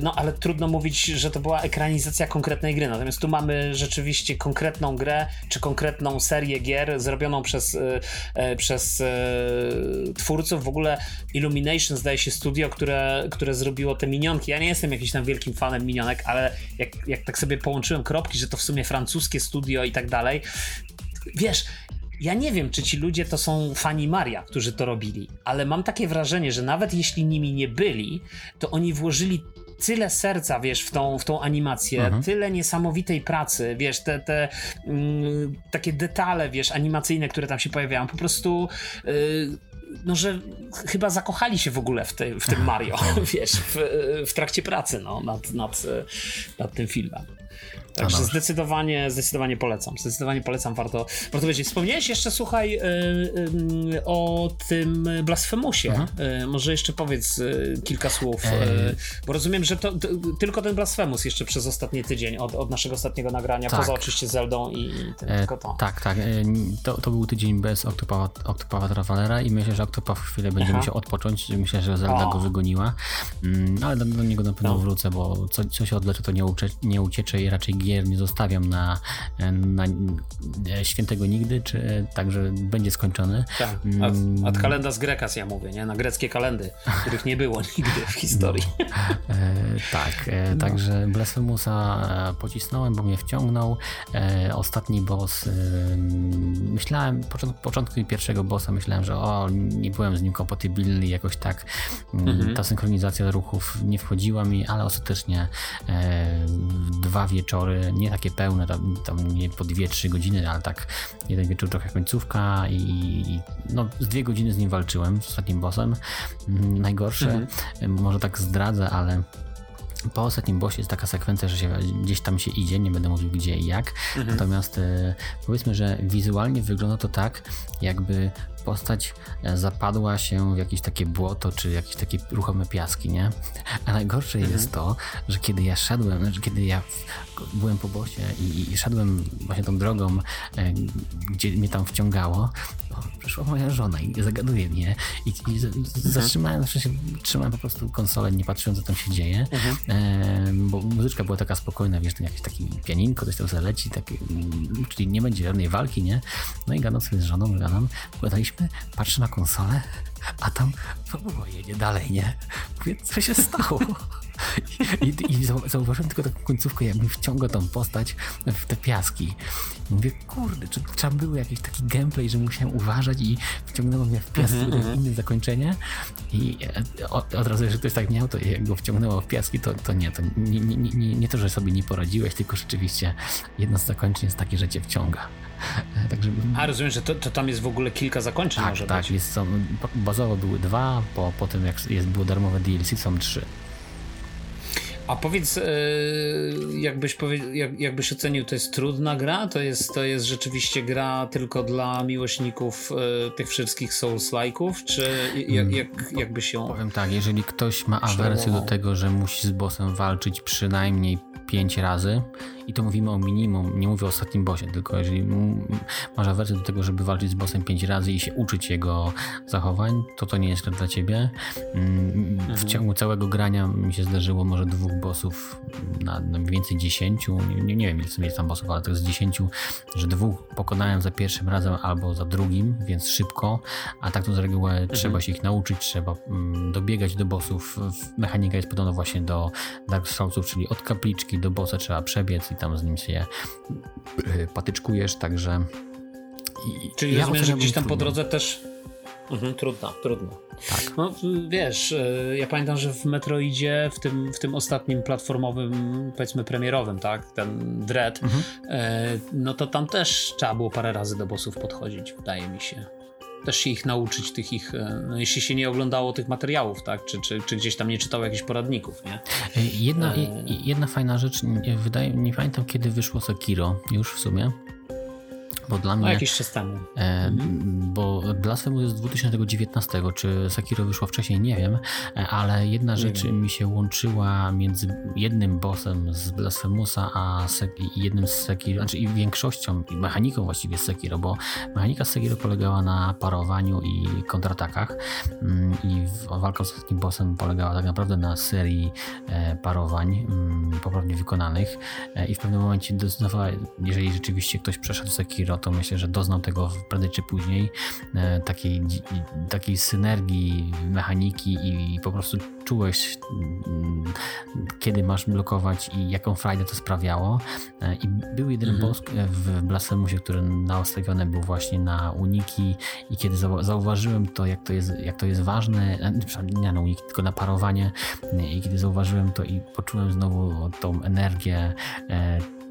[SPEAKER 1] no ale trudno mówić, że to była ekranizacja konkretnej gry. Natomiast tu mamy rzeczywiście konkretną grę, czy konkretną serię gier zrobioną przez, e, e, przez e, twórców. W ogóle Illumination zdaje się studio, które, które zrobiło te minionki. Ja nie jestem jakimś tam wielkim fanem minionek, ale jak, jak tak sobie połączyłem kropki, że to w sumie francuskie studio i tak dalej, wiesz, ja nie wiem, czy ci ludzie to są fani Maria, którzy to robili, ale mam takie wrażenie, że nawet jeśli nimi nie byli, to oni włożyli tyle serca, wiesz, w tą, w tą animację, mhm. tyle niesamowitej pracy, wiesz, te, te mm, takie detale, wiesz, animacyjne, które tam się pojawiają, po prostu yy, no, że chyba zakochali się w ogóle w, te, w tym Mario, <laughs> wiesz, w, w trakcie pracy, no, nad, nad, nad tym filmem. Także no zdecydowanie, zdecydowanie polecam. Zdecydowanie polecam, warto, warto wiedzieć. Wspomniałeś jeszcze, słuchaj, y, y, o tym Blasfemusie. Mhm. Y, może jeszcze powiedz kilka słów, bo rozumiem, że to, to, tylko ten Blasfemus jeszcze przez ostatni tydzień od, od naszego ostatniego nagrania, tak. poza oczywiście Zeldą i, i tym, e, tylko to.
[SPEAKER 2] Tak, tak. E, to, to był tydzień bez Octopath Travelera i myślę, że Octopath chwilę będzie Aha. musiał odpocząć. Myślę, że Zelda o. go wygoniła, mm, ale do, do niego na pewno no. wrócę, bo co, co się odleczy, to nie, ucze, nie uciecze i raczej gier nie zostawiam na, na świętego nigdy, czy także będzie skończony.
[SPEAKER 1] Tak, od, od kalendarz Grekas ja mówię, nie? Na greckie kalendy, których nie było <laughs> nigdy w historii.
[SPEAKER 2] No, e, tak, e, no. także Blasphemousa e, pocisnąłem, bo mnie wciągnął. E, ostatni boss, e, myślałem, początku, początku pierwszego bossa myślałem, że o, nie byłem z nim kompatybilny jakoś tak. Mm, mhm. Ta synchronizacja ruchów nie wchodziła mi, ale ostatecznie e, dwa wieczory nie takie pełne, tam, tam nie po 2-3 godziny, ale tak jeden wieczór trochę końcówka i, i no, z dwie godziny z nim walczyłem, z ostatnim bossem. Mm, najgorsze, mhm. może tak zdradzę, ale po ostatnim bossie jest taka sekwencja, że się gdzieś tam się idzie, nie będę mówił gdzie i jak. Mhm. Natomiast e, powiedzmy, że wizualnie wygląda to tak, jakby postać e, zapadła się w jakieś takie błoto, czy jakieś takie ruchome piaski, nie? <laughs> A najgorsze mhm. jest to, że kiedy ja szedłem, znaczy kiedy ja byłem po bosie i, i szedłem właśnie tą drogą, e, gdzie mnie tam wciągało, przyszła moja żona i zagaduje mnie i, i zatrzymałem, znaczy się, trzymałem po prostu konsolę, nie patrząc, co tam się dzieje, mhm. e, bo muzyczka była taka spokojna, wiesz, jakieś taki pianinko, coś tam zaleci, taki, czyli nie będzie żadnej walki, nie? No i gadam sobie z żoną, gadam, gadaliśmy, patrzę na konsolę, a tam fabuła jedzie dalej, nie? Mówię, co się stało? I, i, zauważyłem tylko taką końcówkę, jak mi wciąga tą postać w te piaski. I mówię, kurde, czy trzeba było jakiś taki gameplay, że musiałem uważać i wciągnęło mnie w piaski, mm inne zakończenie. I e, od, od razu, że ktoś tak miał, to jak go wciągnęło w piaski, to, to nie, to nie, nie, nie, nie to, że sobie nie poradziłeś, tylko rzeczywiście jedno z zakończeń jest takie, że cię wciąga.
[SPEAKER 1] Także... A rozumiem, że to, to, tam jest w ogóle kilka zakończeń
[SPEAKER 2] tak,
[SPEAKER 1] może
[SPEAKER 2] tak,
[SPEAKER 1] być.
[SPEAKER 2] Jest, są, bazowo były dwa, po, po tym jak jest, było darmowe DLC są trzy.
[SPEAKER 1] A powiedz, e, jakbyś, powie, jak, jakbyś ocenił, to jest trudna gra? To jest, to jest rzeczywiście gra tylko dla miłośników e, tych wszystkich Souls-like'ów? Czy jak, jak, jakbyś ją...
[SPEAKER 2] Powiem tak, jeżeli ktoś ma awersję do tego, że musi z bossem walczyć przynajmniej pięć razy, i to mówimy o minimum, nie mówię o ostatnim bossie, tylko jeżeli masz awersję do tego, żeby walczyć z bossem 5 razy i się uczyć jego zachowań, to to nie jest dla ciebie. Mm, w mhm. ciągu całego grania mi się zdarzyło może dwóch bossów na, na mniej więcej 10, nie, nie wiem ile jest tam bossów, ale to jest 10, że dwóch pokonałem za pierwszym razem albo za drugim, więc szybko, a tak to z reguły mhm. trzeba się ich nauczyć, trzeba mm, dobiegać do bossów. Mechanika jest podobna właśnie do Dark Soulsów, czyli od kapliczki do bossa trzeba przebiec i tam z nim się e, patyczkujesz, także...
[SPEAKER 1] I, Czyli ja rozumiem, że gdzieś tam trudno. po drodze też... Mhm, trudno, trudno. Tak. No wiesz, e, ja pamiętam, że w Metroidzie, w tym, w tym ostatnim platformowym, powiedzmy premierowym, tak, ten Dread, mhm. E, no to tam też trzeba było parę razy do bossów podchodzić, wydaje mi się też się ich nauczyć, tych ich, e, no jeśli się nie oglądało tych materiałów, tak, czy, czy, czy gdzieś tam nie czytało jakichś poradników, nie?
[SPEAKER 2] Jedna, e... jedna fajna rzecz, wydaje, nie pamiętam kiedy wyszło Sekiro, już w sumie, bo dla mnie.
[SPEAKER 1] Jakiś czas temu. E,
[SPEAKER 2] mhm. Bo Blasphemous jest z 2019, czy Sekiro wyszło wcześniej, nie wiem, e, ale jedna rzecz mi się łączyła między jednym bossem z Blasphemousa a jednym z Sekiro, znaczy i większością, i mechaniką właściwie Sekiro, bo mechanika Sekiro polegała na parowaniu i kontratakach mm, i walka z takim bossem polegała tak naprawdę na serii e, parowań mm, poprawnie wykonanych e, i w pewnym momencie jeżeli rzeczywiście ktoś przeszedł Sekiro, to myślę, że doznał tego prędzej czy później, e, takiej, takiej synergii mechaniki i po prostu czułeś, mm, kiedy masz blokować i jaką frajdę to sprawiało. E, I był jeden mhm. boss w Blasphemousie, który nastawiony był właśnie na uniki i kiedy zauważyłem to, jak to jest, jak to jest ważne, e, nie na uniki, tylko na parowanie i kiedy zauważyłem to i poczułem znowu tą energię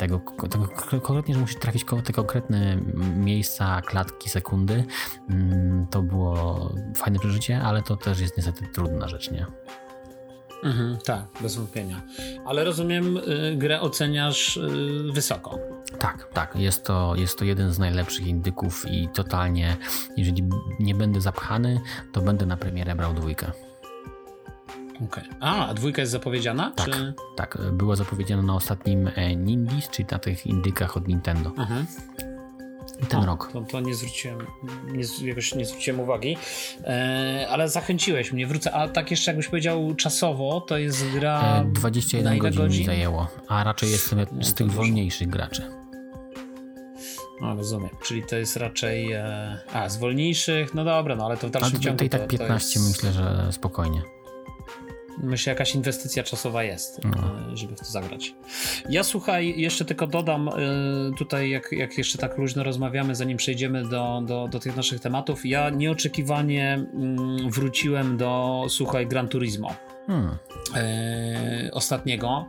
[SPEAKER 2] tego, tego konkretnie, że musi trafić te konkretne miejsca, klatki, sekundy. Mm, to było fajne przeżycie, ale to też jest niestety trudna rzecz, nie?
[SPEAKER 1] Mhm, tak, bez wątpienia. Ale rozumiem, y, grę oceniasz y, wysoko.
[SPEAKER 2] Tak, tak. Jest to, jest to jeden z najlepszych indyków i totalnie, jeżeli nie będę zapchany, to będę na premierę brał dwójkę.
[SPEAKER 1] Okay. A, a dwójka jest zapowiedziana?
[SPEAKER 2] Tak, czy... tak. Była zapowiedziana na ostatnim e, Nindies, czyli na tych indykach od Nintendo. Mhm. Ten rok.
[SPEAKER 1] To, to, nie zwróciłem, nie, jakoś nie zwróciłem uwagi, e, ale zachęciłeś mnie, wrócę. A tak jeszcze jakbyś powiedział czasowo, to jest gra.
[SPEAKER 2] E, 21 godzin, godzin mi zajęło, a raczej jestem no, z tych dużo. wolniejszych graczy.
[SPEAKER 1] No, rozumiem. Czyli to jest raczej. E, a, z wolniejszych, no dobra, no ale to w dalszym ciągu.
[SPEAKER 2] To i tak 15 jest... myślę, że spokojnie
[SPEAKER 1] myślę, jakaś inwestycja czasowa jest, no. E, żeby w to zagrać. Ja słuchaj, jeszcze tylko dodam e, tutaj, jak, jak jeszcze tak luźno rozmawiamy, zanim przejdziemy do, do, do tych naszych tematów, ja nieoczekiwanie mm, wróciłem do, słuchaj, Gran Turismo. Hmm. E, ostatniego.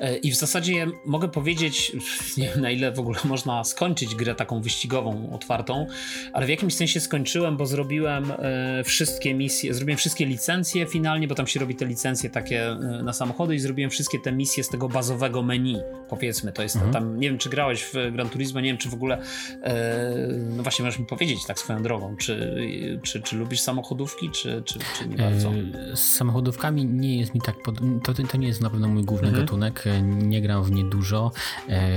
[SPEAKER 1] E, I w zasadzie mogę powiedzieć, <laughs> nie wiem na ile w ogóle można skończyć grę taką wyścigową, otwartą, ale w jakimś sensie skończyłem, bo zrobiłem e, wszystkie misje, zrobiłem wszystkie licencje finalnie, bo tam się robi te licencje takie e, na samochody i zrobiłem wszystkie te misje z tego bazowego menu, powiedzmy. To jest mhm. tam, nie wiem czy grałeś w Gran Turismo, nie wiem czy w ogóle, no właśnie możesz mi powiedzieć tak swoją drogą, czy, czy, czy lubisz samochodówki, czy, czy, czy nie bardzo?
[SPEAKER 2] Z samochodówkami nie jest mi tak, pod... to, to nie jest na pewno mój główny mhm. gatunek nie gram w nie dużo. E,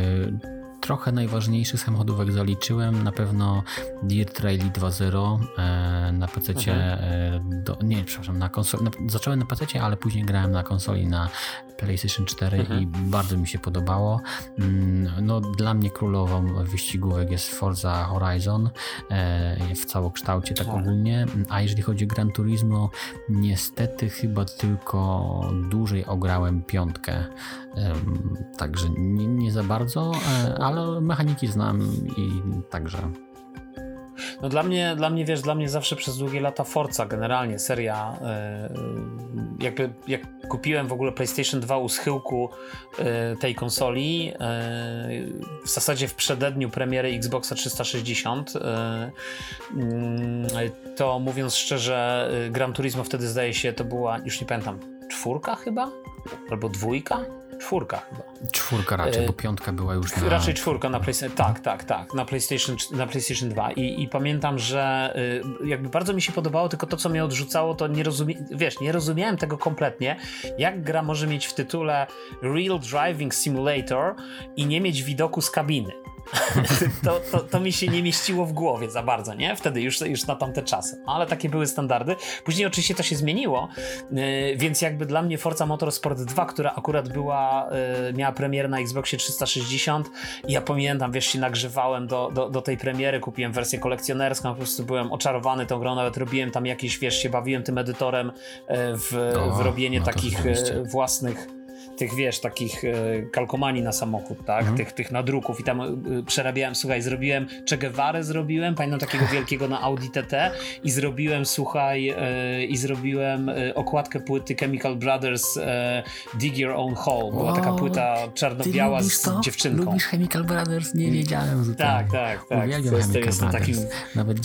[SPEAKER 2] trochę najważniejszych samochodówek zaliczyłem. Na pewno Dirt Rally 2.0 e, na PC. Mhm. E, do, nie, przepraszam, na konsoli. zacząłem na PC, ale później grałem na konsoli na PlayStation 4 mhm. i bardzo mi się podobało. Mm, no, dla mnie królową wyścigówek jest Forza Horizon e, w całokształcie, tak ogólnie. A jeżeli chodzi o Gran Turismo, niestety chyba tylko dłużej ograłem piątkę. Także nie, nie za bardzo, e, ale mechaniki znam i także
[SPEAKER 1] no dla mnie, dla mnie, wiesz, dla mnie zawsze przez długie lata Forza, generalnie seria, yy, jakby jak kupiłem w ogóle PlayStation 2 u schyłku yy, tej konsoli, yy, w zasadzie w przededniu premiery Xboxa 360, mm, to mówiąc szczerze, Gran Turismo wtedy zdaje się, to była, już nie pamiętam, czwórka chyba? Albo dwójka? Czwórka chyba.
[SPEAKER 2] Czwórka raczej, bo piątka była już na...
[SPEAKER 1] Raczej czwórka na PlayStation, tak, tak, tak, na PlayStation, na PlayStation 2 I, i pamiętam, że y, jakby bardzo mi się podobało, tylko to, co mnie odrzucało, to nie rozumiałem, wiesz, nie rozumiałem tego kompletnie, jak gra może mieć w tytule Real Driving Simulator i nie mieć widoku z kabiny. <laughs> to, to, to, mi się nie mieściło w głowie za bardzo, nie? Wtedy już, już na tamte czasy. Ale takie były standardy. Później oczywiście to się zmieniło, yy, więc jakby dla mnie Forza Motorsport 2, która akurat była, yy, miała premierę na Xboxie 360 i ja pamiętam, wiesz, się nagrzewałem do, do, do tej premiery, kupiłem wersję kolekcjonerską, po prostu byłem oczarowany tą grą, nawet robiłem tam jakieś, wiesz, się bawiłem tym edytorem yy, w, o, w robienie no takich własnych tych, wiesz, takich e, kalkomanii na samochód, tak, mhm. tych, tych nadruków i tam e, przerabiałem, słuchaj, zrobiłem Che Guevara zrobiłem, pamiętam takiego wielkiego na Audi TT i zrobiłem, słuchaj, e, i zrobiłem okładkę płyty Chemical Brothers Dig Your Own Hole, była o, taka płyta czarno-biała z to? dziewczynką.
[SPEAKER 2] Lubisz Chemical Brothers? Nie wiedziałem
[SPEAKER 1] zupełnie. Tak, tak, tak.
[SPEAKER 2] Uwielbiam Chemical Brothers. Takim... Nawet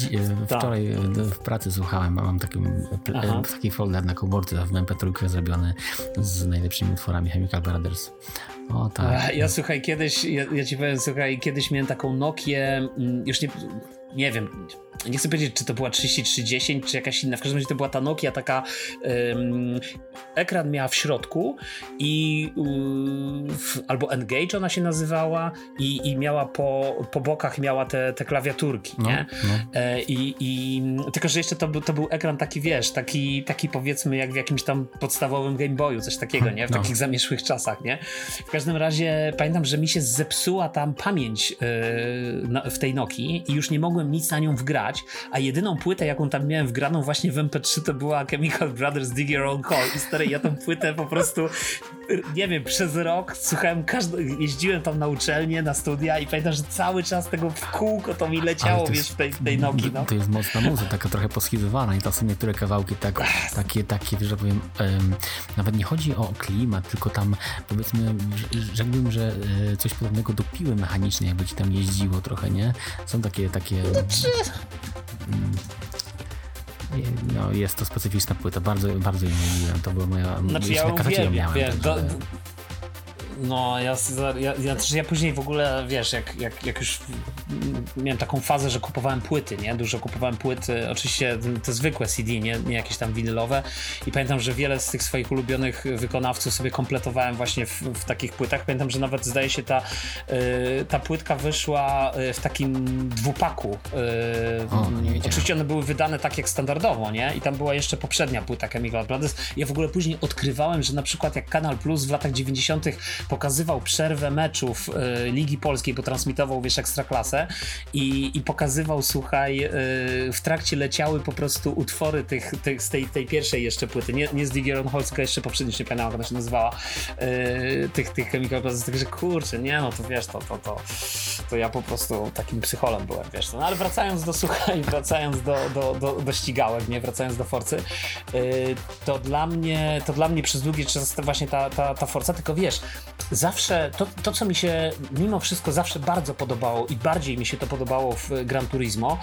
[SPEAKER 2] tak. wczoraj w pracy słuchałem, mam taki, taki folder na komórce w MP3 zrobiony z najlepszymi utworami Chemical Brothers. O tak.
[SPEAKER 1] Ja słuchaj, kiedyś, ja, ja ci powiem, słuchaj, kiedyś miałem taką Nokię, mm, już nie, nie wiem, nie chcę powiedzieć, czy to była 3310, czy jakaś inna. W każdym razie to była ta Nokia, taka um, ekran miała w środku i um, albo Engage ona się nazywała i, i miała po, po bokach miała te, te klawiaturki, no, nie? No. E, i, i, tylko, że jeszcze to, to był ekran taki, wiesz, taki, taki powiedzmy jak w jakimś tam podstawowym Game Boyu, coś takiego, nie? W no. takich zamieszłych czasach, nie? W każdym razie pamiętam, że mi się zepsuła tam pamięć yy, na, w tej Nokii i już nie mogłem nic na nią wgrać grać, a jedyną płytę, jaką tam miałem wgraną właśnie w MP3 to była Chemical Brothers Dig Your Own Hole i stary, ja tą płytę po prostu nie wiem, przez rok słuchałem jeździłem tam na uczelnię, na studia i pamiętam, że cały czas tego w kółko to mi leciało, wiesz, w tej, tej nogi, no.
[SPEAKER 2] To jest mocna muza, taka trochę poschizowana i to są niektóre kawałki tak, takie, takie, że powiem, um, nawet nie chodzi o klimat, tylko tam powiedzmy, rzekłbym, że e, coś podobnego do piły mechanicznej, jakby ci tam jeździło trochę, nie? Są takie, takie... Znaczy... No, jest to specyficzna płyta, bardzo, bardzo ją lubiłem. To była moja.
[SPEAKER 1] Znaczy, ja miałem, wiesz, do, no, ja, ja, ja, ja później w ogóle, wiesz, jak, jak, jak już miałem taką fazę, że kupowałem płyty, nie? Dużo kupowałem płyty, oczywiście te zwykłe CD, nie, nie jakieś tam winylowe i pamiętam, że wiele z tych swoich ulubionych wykonawców sobie kompletowałem właśnie w, w takich płytach. Pamiętam, że nawet zdaje się ta, y, ta płytka wyszła y, w takim dwupaku. Y, o, oczywiście one były wydane tak jak standardowo, nie? I tam była jeszcze poprzednia płyta Chemical Brothers. Ja w ogóle później odkrywałem, że na przykład jak Kanal Plus w latach 90 pokazywał przerwę meczów y, Ligi Polskiej, bo transmitował, wiesz, Ekstraklasę i, i pokazywał, słuchaj, y, w trakcie leciały po prostu utwory tych, tych z tej, tej pierwszej jeszcze płyty, nie, nie z Digieron tylko jeszcze poprzednio, nie pamiętam, jak ona się nazywała, y, tych, tych Chemical Brothers, także kurczę, nie no, to wiesz, to, to, to, to ja po prostu takim psycholem byłem, wiesz, no ale wracając do, słuchaj, wracając do, do, do, do ścigałek, nie, wracając do Forcy, to dla mnie, to dla mnie przez długi czas właśnie ta, ta, ta Forza, tylko wiesz, zawsze to, to, co mi się mimo wszystko zawsze bardzo podobało i bardziej mi się to podobało w Gran Turismo,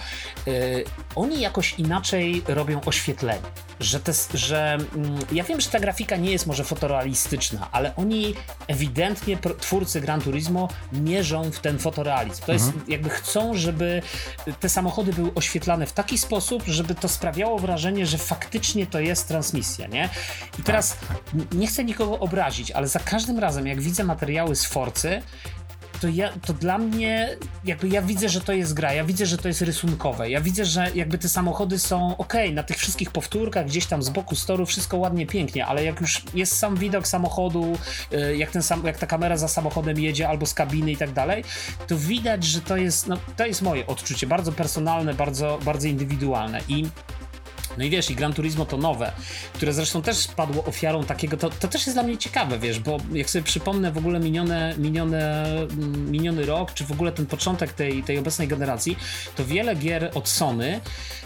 [SPEAKER 1] yy, oni jakoś inaczej robią oświetlenie. Że, te, że yy, ja wiem, że ta grafika nie jest może fotorealistyczna, ale oni ewidentnie, twórcy Gran Turismo, mierzą w ten fotorealizm. To mhm. jest jakby chcą, żeby te samochody były oświetlane w taki sposób, żeby to sprawiało wrażenie, że faktycznie to jest transmisja, nie? I teraz tak, nie chcę nikogo obrazić, ale za każdym razem, jak widzę materiały z Forcy, to, ja, to dla mnie, jakby ja widzę, że to jest gra, ja widzę, że to jest rysunkowe, ja widzę, że jakby te samochody są ok, na tych wszystkich powtórkach, gdzieś tam z boku storu, wszystko ładnie, pięknie, ale jak już jest sam widok samochodu, y, jak, ten sam, jak ta kamera za samochodem jedzie albo z kabiny i tak dalej, to widać, że to jest, no, to jest moje odczucie, bardzo personalne, bardzo, bardzo indywidualne i no i wiesz, i Gran Turismo to nowe, które zresztą też padło ofiarą takiego, to, to też jest dla mnie ciekawe, wiesz, bo jak sobie przypomnę w ogóle minione, minione, mm, miniony rok, czy w ogóle ten początek tej, tej obecnej generacji, to wiele gier od Sony,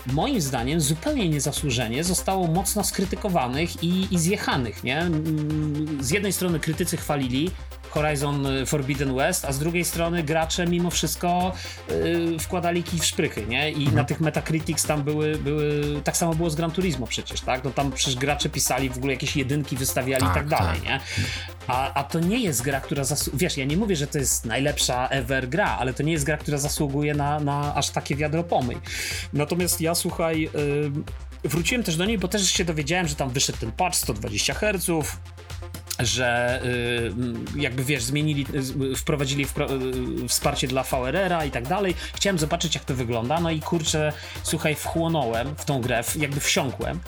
[SPEAKER 1] moim zdaniem, zupełnie niezasłużenie zostało mocno skrytykowanych i, i zjechanych, nie? Mm, z jednej strony krytycy chwalili, Horizon Forbidden West, a z drugiej strony gracze mimo wszystko yy, wkładali kij w szprychy, nie? I mhm. na tych Metacritics tam były, były, tak samo było z Gran Turismo przecież, tak? No tam przecież gracze pisali w ogóle jakieś jedynki, wystawiali tak, i tak dalej, tak. nie? A, a to nie jest gra, która zasługuje, wiesz, ja nie mówię, że to jest najlepsza ever gra, ale to nie jest gra, która zasługuje na, na aż takie wiadro pomyj. Natomiast ja, słuchaj, yy, wróciłem też do niej, bo też się dowiedziałem, że tam wyszedł ten patch 120 Hz, że y, jakby wiesz, zmienili, wprowadzili y, wsparcie dla VRR-a i tak dalej. Chciałem zobaczyć, jak to wygląda. No i kurczę, słuchaj, wchłonąłem w tą grę, jakby wsiąkłem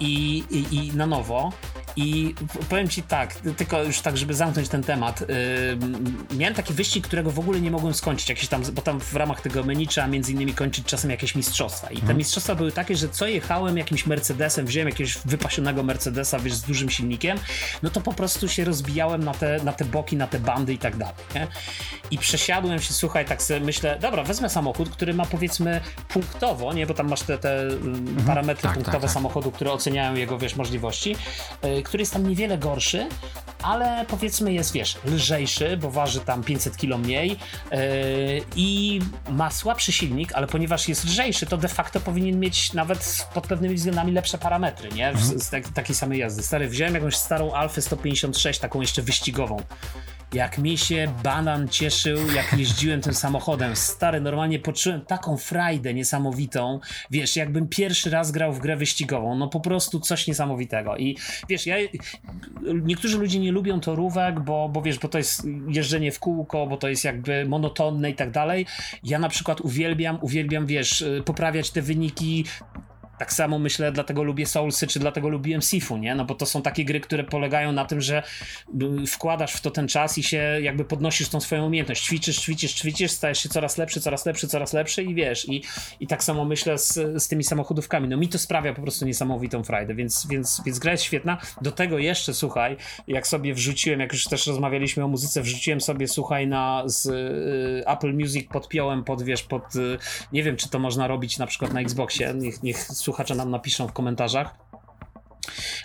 [SPEAKER 1] i, i, i na nowo. I powiem ci tak, tylko już tak, żeby zamknąć ten temat. Yy, miałem taki wyścig, którego w ogóle nie mogłem skończyć, jakieś tam, bo tam w ramach tego menu trzeba między innymi kończyć czasem jakieś mistrzostwa. I te mhm. mistrzostwa były takie, że co jechałem jakimś Mercedesem, wziąłem jakiegoś wypasionego Mercedesa, wiesz, z dużym silnikiem, no to po prostu się rozbijałem na te, na te boki, na te bandy i tak dalej. Nie? I przesiadłem się, słuchaj, tak sobie myślę, dobra, wezmę samochód, który ma powiedzmy punktowo, nie, bo tam masz te, te mhm. parametry tak, punktowe tak, tak. samochodu, które oceniają jego, wiesz, możliwości y, który jest tam niewiele gorszy, ale powiedzmy jest, wiesz, lżejszy, bo waży tam 500 kg mniej yy, i ma słabszy silnik, ale ponieważ jest lżejszy, to de facto powinien mieć nawet pod pewnymi względami lepsze parametry, nie? Z, z tak, takiej samej jazdy. Stary, wziąłem jakąś starą Alfę 156, taką jeszcze wyścigową jak mi się banan cieszył, jak jeździłem tym samochodem. Stary, normalnie poczułem taką frajdę niesamowitą. Wiesz, jakbym pierwszy raz grał w grę wyścigową. No po prostu coś niesamowitego. I wiesz, ja. Niektórzy ludzie nie lubią torówek, bo, bo wiesz, bo to jest jeżdżenie w kółko, bo to jest jakby monotonne i tak dalej. Ja na przykład uwielbiam, uwielbiam, wiesz, poprawiać te wyniki tak samo myślę, dlatego lubię Soulsy, czy dlatego lubiłem Sifu, nie? No bo to są takie gry, które polegają na tym, że y, wkładasz w to ten czas i się jakby podnosisz tą swoją umiejętność. Ćwiczysz, ćwiczysz, ćwiczysz, stajesz się coraz lepszy, coraz lepszy, coraz lepszy i wiesz, i, i tak samo myślę z, z tymi samochodówkami. No mi to sprawia po prostu niesamowitą frajdę, więc, więc, więc gra jest świetna. Do tego jeszcze, słuchaj, jak sobie wrzuciłem, jak już też rozmawialiśmy o muzyce, wrzuciłem sobie, słuchaj, na z y, Apple Music podpiąłem pod, wiesz, pod, y, nie wiem, czy to można robić na przykład na Xboxie, niech, niech słuchacze nam napiszą w komentarzach.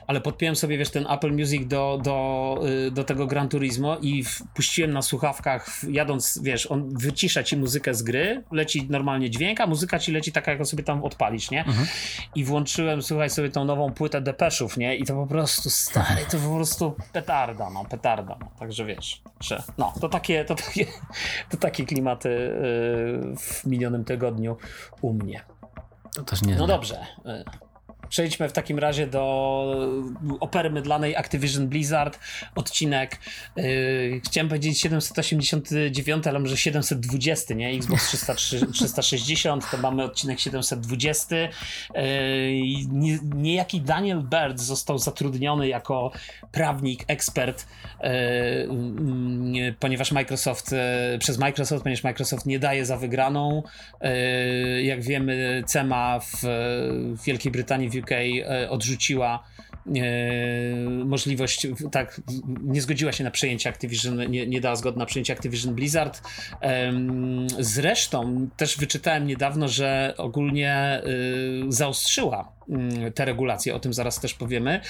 [SPEAKER 1] Ale podpiąłem sobie, wiesz, ten Apple Music do, do, y, do tego Gran Turismo i wpuściłem na słuchawkach, jadąc, wiesz, on wycisza ci muzykę z gry, leci normalnie dźwięk, a muzyka ci leci taka, jak sobie tam odpalisz, nie? Mhm. I włączyłem, słuchaj, sobie tą nową płytę Depeszów, nie? I to po prostu, stary, to po prostu petarda, no, petarda, no. Także wiesz, że, no, to takie, to takie, <laughs> to takie klimaty yy, w minionym tygodniu u mnie.
[SPEAKER 2] To też nie.
[SPEAKER 1] No dobrze. Przejdźmy w takim razie do opery mydlanej Activision Blizzard, odcinek yy, chciałem powiedzieć 789, ale może 720, nie? Xbox 360, <laughs> to mamy odcinek 720. Yy, niejaki Daniel Bird został zatrudniony jako prawnik, ekspert, yy, ponieważ Microsoft, yy, przez Microsoft, ponieważ Microsoft nie daje za wygraną. Yy, jak wiemy, CEMA w, Wielkiej Brytanii, UK e, odrzuciła e, możliwość, tak, nie zgodziła się na przejęcie Activision, nie, nie dała zgody na przejęcie Activision Blizzard. Zresztą też wyczytałem niedawno, że ogólnie e, zaostrzyła te regulacje, o tym zaraz też powiemy.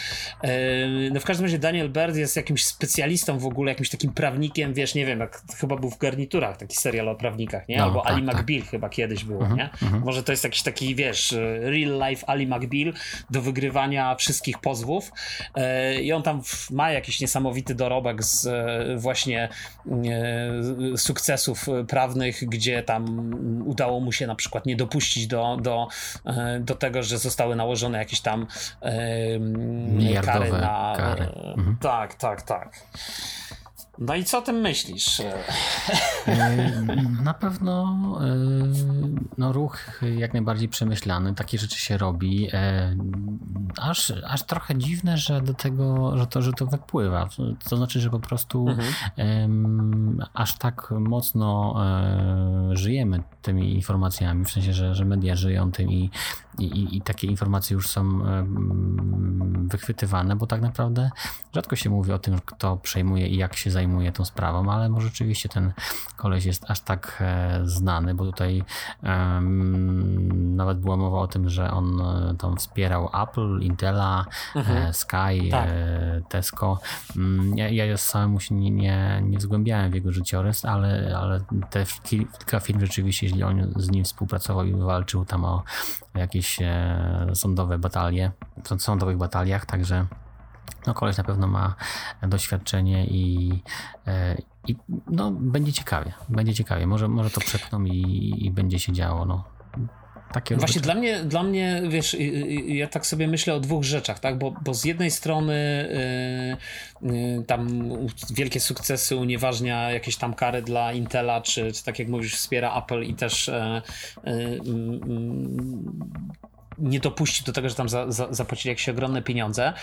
[SPEAKER 1] No w każdym razie Daniel Bird jest jakimś specjalistą w ogóle, jakimś takim prawnikiem, wiesz, nie wiem, jak chyba był w garniturach taki serial o prawnikach, nie? No, Albo tak, Ali tak. McBeal chyba kiedyś było, uh-huh, nie? Uh-huh. Może to jest jakiś taki, wiesz, real life Ali McBeal do wygrywania wszystkich pozwów e, i on tam ma jakiś niesamowity dorobek z e, właśnie e, sukcesów prawnych, gdzie tam udało mu się na przykład nie dopuścić do, do, do tego, że zostały nałożone nałożone jakieś tam
[SPEAKER 2] yy, kary na. Kary.
[SPEAKER 1] Mhm. Tak, tak, tak. No i co o tym myślisz?
[SPEAKER 2] Na pewno no, ruch jak najbardziej przemyślany, takie rzeczy się robi. Aż, aż trochę dziwne, że do tego, że to, że to wypływa. To znaczy, że po prostu mhm. aż tak mocno żyjemy tymi informacjami, w sensie, że, że media żyją tym i, i, i takie informacje już są wychwytywane, bo tak naprawdę rzadko się mówi o tym, kto przejmuje i jak się zajmuje tą sprawą, ale może rzeczywiście ten koleś jest aż tak e, znany, bo tutaj um, nawet była mowa o tym, że on e, tam wspierał Apple, Intela, mhm. e, Sky, tak. e, Tesco. Mm, ja, ja samemu się nie, nie, nie zgłębiałem w jego życiorys, ale, ale te kilka firm rzeczywiście, jeśli on z nim współpracował i walczył tam o jakieś e, sądowe batalie, w sądowych bataliach, także no koleś na pewno ma doświadczenie i, e, i no, będzie ciekawie, będzie ciekawie. Może, może to przepną i, i będzie się działo. No.
[SPEAKER 1] Takie Właśnie dla mnie, dla mnie, wiesz, ja tak sobie myślę o dwóch rzeczach, tak? Bo, bo z jednej strony yy, yy, tam wielkie sukcesy unieważnia jakieś tam kary dla Intela, czy, czy tak jak mówisz, wspiera Apple i też yy, nie dopuści do tego, że tam za, za, zapłacili jakieś ogromne pieniądze.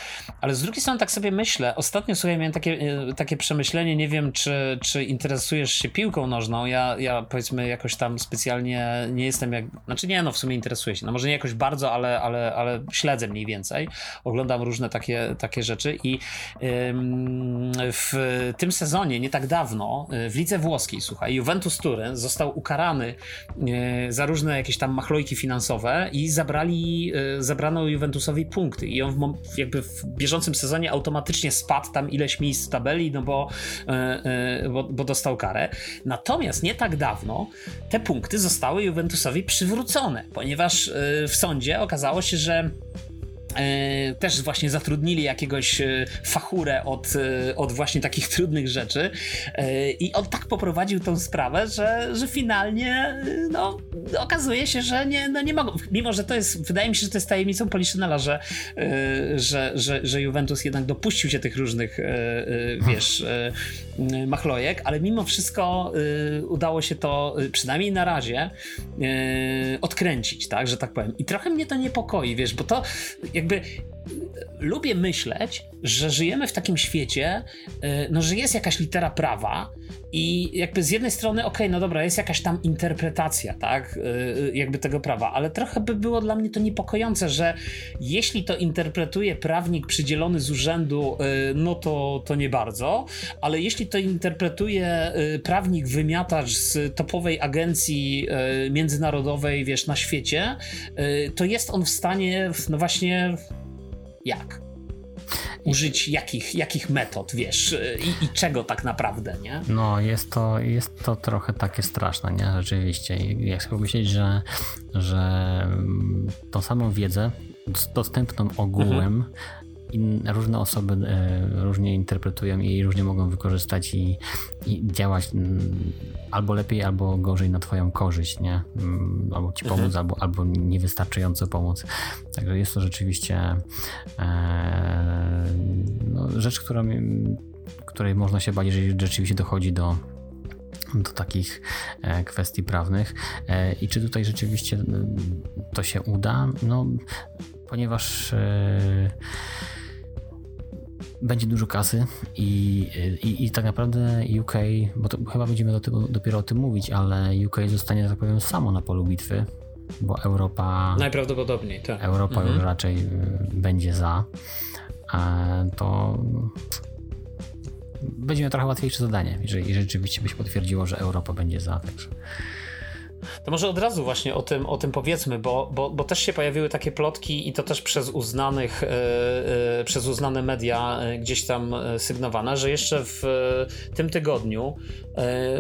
[SPEAKER 1] Ale z drugiej strony tak sobie myślę, ostatnio słuchaj, miałem takie, e, takie przemyślenie, nie wiem, czy, czy interesujesz się piłką nożną. Ja, ja powiedzmy jakoś tam specjalnie nie jestem jak, znaczy nie, no w sumie interesuję się. No może nie jakoś bardzo, ale, ale, ale śledzę mniej więcej. Oglądam różne takie, takie rzeczy i ym, w tym sezonie, nie tak dawno, w lidze włoskiej, słuchaj, Juventus Turyn został ukarany yy, za różne jakieś tam machlojki finansowe i zabrali i y, zabrano Juventusowi punkty i on w, jakby w bieżącym sezonie automatycznie spadł tam ileś miejsc w tabeli, no bo, y, y, bo, bo dostał karę. Natomiast nie tak dawno te punkty zostały Juventusowi przywrócone, ponieważ w sądzie okazało się, że E, też właśnie zatrudnili jakiegoś e, fachurę od, e, od właśnie takich <laughs> trudnych rzeczy i on tak poprowadził tą sprawę, że, że finalnie no, okazuje się, że nie, no nie mogą, mimo że to jest, wydaje mi się, że to jest tajemnicą Poliszynela, że, że, że, że Juventus jednak dopuścił się tych różnych wiesz, machlojek, ale mimo wszystko udało się to przynajmniej na razie odkręcić, tak, że tak powiem. I trochę mnie to niepokoi, wiesz, bo to jakby lubię myśleć, że żyjemy w takim świecie, y, no, że jest jakaś litera prawa i jakby z jednej strony, okej, okay, no dobra, jest jakaś tam interpretacja, tak, y, y, jakby tego prawa, ale trochę by było dla mnie to niepokojące, że jeśli to interpretuje prawnik przydzielony z urzędu, no to, to nie bardzo, ale jeśli to interpretuje prawnik wymiatacz z topowej agencji międzynarodowej, wiesz, na świecie, to jest on w stanie, no właśnie jak? Użyć jakich, jakich metod, wiesz, i, i, czego tak naprawdę, nie?
[SPEAKER 2] No, jest to, jest to trochę takie straszne, nie? Rzeczywiście. Jak sobie myśleć, że, że tą samą wiedzę dostępną ogółem mhm in, różne osoby e, różnie interpretują i różnie mogą wykorzystać i, i działać mm, albo lepiej, albo gorzej na twoją korzyść, nie? Mm, albo ci pomóc, mhm. albo, albo niewystarczająco pomóc. Także jest to rzeczywiście e, no, rzecz, która, której można się bać, jeżeli rzeczywiście dochodzi do do takich e, kwestii prawnych. I czy tutaj rzeczywiście to się uda? No, ponieważ będzie dużo kasy i, i, i, tak naprawdę UK, bo to, chyba będziemy do tego, dopiero o tym mówić, ale UK zostanie, tak powiem, samo na polu bitwy, bo Europa.
[SPEAKER 1] Najprawdopodobniej, tak.
[SPEAKER 2] Europa mhm. już raczej y, będzie za. To będzie miał trochę łatwiejsze zadanie, jeżeli rzeczywiście by się potwierdziło, że Europa będzie za. Także.
[SPEAKER 1] To może od razu właśnie o tym, o tym powiedzmy, bo, bo, bo też się pojawiły takie plotki i to też przez uznanych, yy, przez uznane media yy, gdzieś tam sygnowane, że jeszcze w yy, tym tygodniu,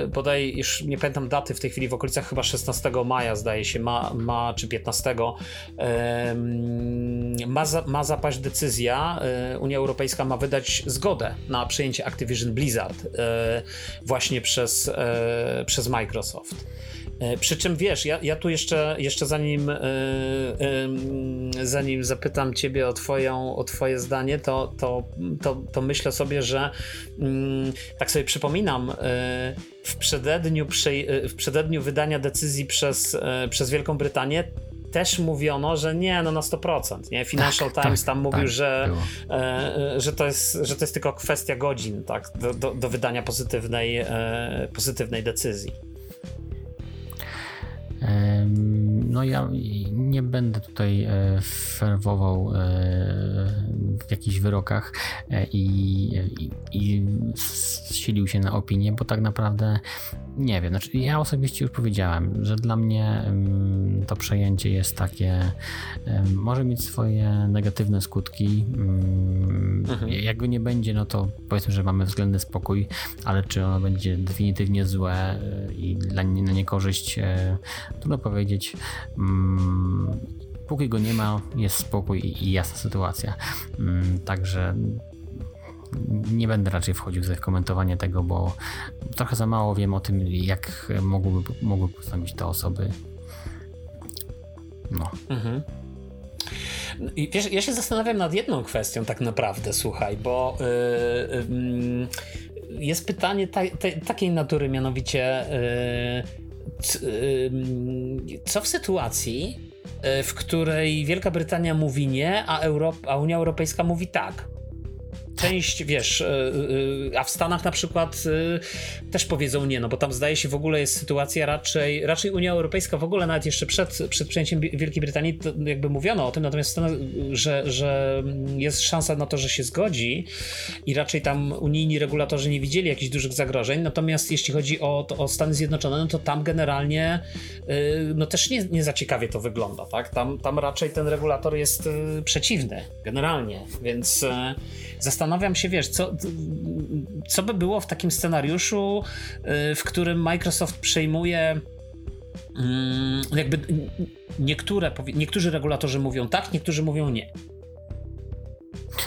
[SPEAKER 1] bodaj już nie pamiętam daty w tej chwili, w okolicach chyba 16 maja zdaje się, ma, ma czy 15, ma, za, ma zapaść decyzja, Unia Europejska ma wydać zgodę na przejęcie Activision Blizzard właśnie przez, przez Microsoft. E, przy czym wiesz, ja, ja tu jeszcze, jeszcze zanim, zanim zapytam ciebie o, twoją, o twoje zdanie, to, to, to, to myślę sobie, że mm, tak sobie przypominam, w przededniu, w przededniu wydania decyzji przez, przez Wielką Brytanię też mówiono, że nie, no na 100%. Nie? Financial tak, Times tak, tam mówił, tak, że, e, że, to jest, że to jest tylko kwestia godzin tak, do, do, do wydania pozytywnej, e, pozytywnej decyzji.
[SPEAKER 2] No ja nie będę tutaj e, ferwował e, w jakichś wyrokach e, i, i, i silił się na opinię, bo tak naprawdę nie wiem. Znaczy, ja osobiście już powiedziałem, że dla mnie to przejęcie jest takie, może mieć swoje negatywne skutki. Mhm. Jak go nie będzie, no to powiedzmy, że mamy względny spokój, ale czy ono będzie definitywnie złe i dla na niekorzyść, trudno powiedzieć. Mm, póki go nie ma, jest spokój i jasna sytuacja. Mm, także nie będę raczej wchodził w komentowanie tego, bo trochę za mało wiem o tym, jak mogłyby, mogły postąpić te osoby. No. Mhm.
[SPEAKER 1] I wiesz, ja się zastanawiam nad jedną kwestią tak naprawdę, słuchaj, bo yy, yy, jest pytanie ta, ta, takiej natury, mianowicie yy, co w sytuacji, w której Wielka Brytania mówi nie, a, a Unia Europejska mówi tak część, wiesz, e, e, a w Stanach na przykład e, też powiedzą nie, no bo tam zdaje się w ogóle jest sytuacja raczej, raczej Unia Europejska w ogóle nawet jeszcze przed, przed przyjęciem Wielkiej Brytanii jakby mówiono o tym, natomiast Stanach, że, że jest szansa na to, że się zgodzi i raczej tam unijni regulatorzy nie widzieli jakichś dużych zagrożeń, natomiast jeśli chodzi o, o Stany Zjednoczone, no to tam generalnie no też nie, nie za ciekawie to wygląda, tak? Tam, tam raczej ten regulator jest przeciwny generalnie, więc zastanawiam się, wiesz, co, co by było w takim scenariuszu, y, w którym Microsoft przejmuje mm, jakby niektóre, niektórzy regulatorzy mówią tak, niektórzy mówią nie.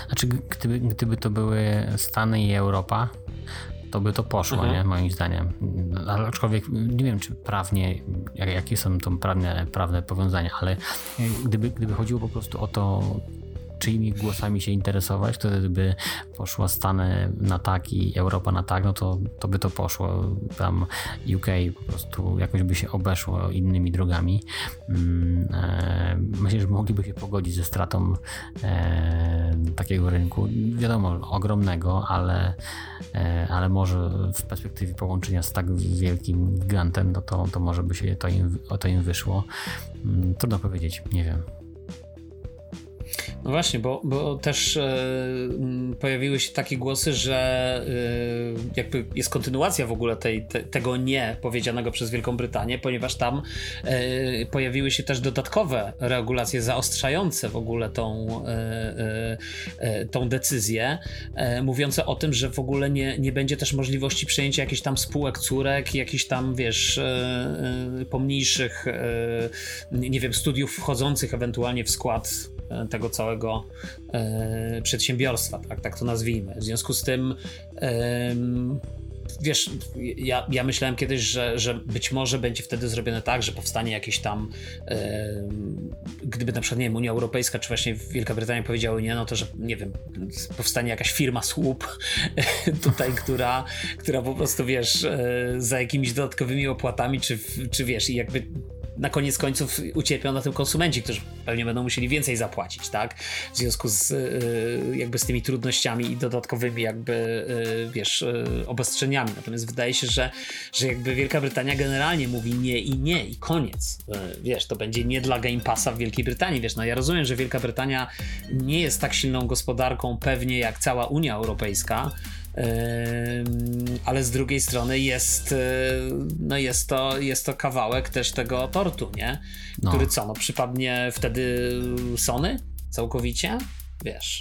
[SPEAKER 2] Znaczy, gdyby, gdyby to były Stany i Europa, to by to poszło, mhm. nie? Moim zdaniem. Ale aczkolwiek nie wiem, czy prawnie, jak, jakie są to prawne, prawne powiązania, ale gdyby, gdyby chodziło po prostu o to, czyimi głosami się interesować, to by poszło Stany na tak i Europa na tak, no to, to by to poszło. Tam UK po prostu jakoś by się obeszło innymi drogami. Mm, e, myślę, że mogliby się pogodzić ze stratą e, takiego rynku. Wiadomo, ogromnego, ale, e, ale może w perspektywie połączenia z tak wielkim gigantem, no to, to może by się to im, to im wyszło. Mm, trudno powiedzieć, nie wiem.
[SPEAKER 1] No właśnie, bo, bo też e, pojawiły się takie głosy, że e, jakby jest kontynuacja w ogóle tej, te, tego nie powiedzianego przez Wielką Brytanię, ponieważ tam e, pojawiły się też dodatkowe regulacje zaostrzające w ogóle tą, tą decyzję, mówiące o tym, że w ogóle nie, nie będzie też możliwości przejęcia jakichś tam spółek córek, jakichś tam, wiesz, pomniejszych, nie wiem, studiów wchodzących ewentualnie w skład tego całego e, przedsiębiorstwa, tak, tak to nazwijmy. W związku z tym e, wiesz, ja, ja myślałem kiedyś, że, że być może będzie wtedy zrobione tak, że powstanie jakieś tam, e, gdyby na przykład, nie wiem, Unia Europejska czy właśnie Wielka Brytania powiedziały nie, no to, że nie wiem, powstanie jakaś firma słup <laughs> tutaj, która, która po prostu, wiesz, e, za jakimiś dodatkowymi opłatami, czy, czy wiesz, i jakby na koniec końców ucierpią na tym konsumenci, którzy pewnie będą musieli więcej zapłacić, tak? W związku z y, jakby z tymi trudnościami i dodatkowymi jakby, y, wiesz, y, obostrzeniami. Natomiast wydaje się, że, że jakby Wielka Brytania generalnie mówi nie i nie i koniec. Wiesz, to będzie nie dla Game Passa w Wielkiej Brytanii. Wiesz, no ja rozumiem, że Wielka Brytania nie jest tak silną gospodarką pewnie jak cała Unia Europejska, ale z drugiej strony jest, no jest, to, jest to kawałek też tego tortu, nie? No. Który co, no przypadnie wtedy Sony całkowicie? Wiesz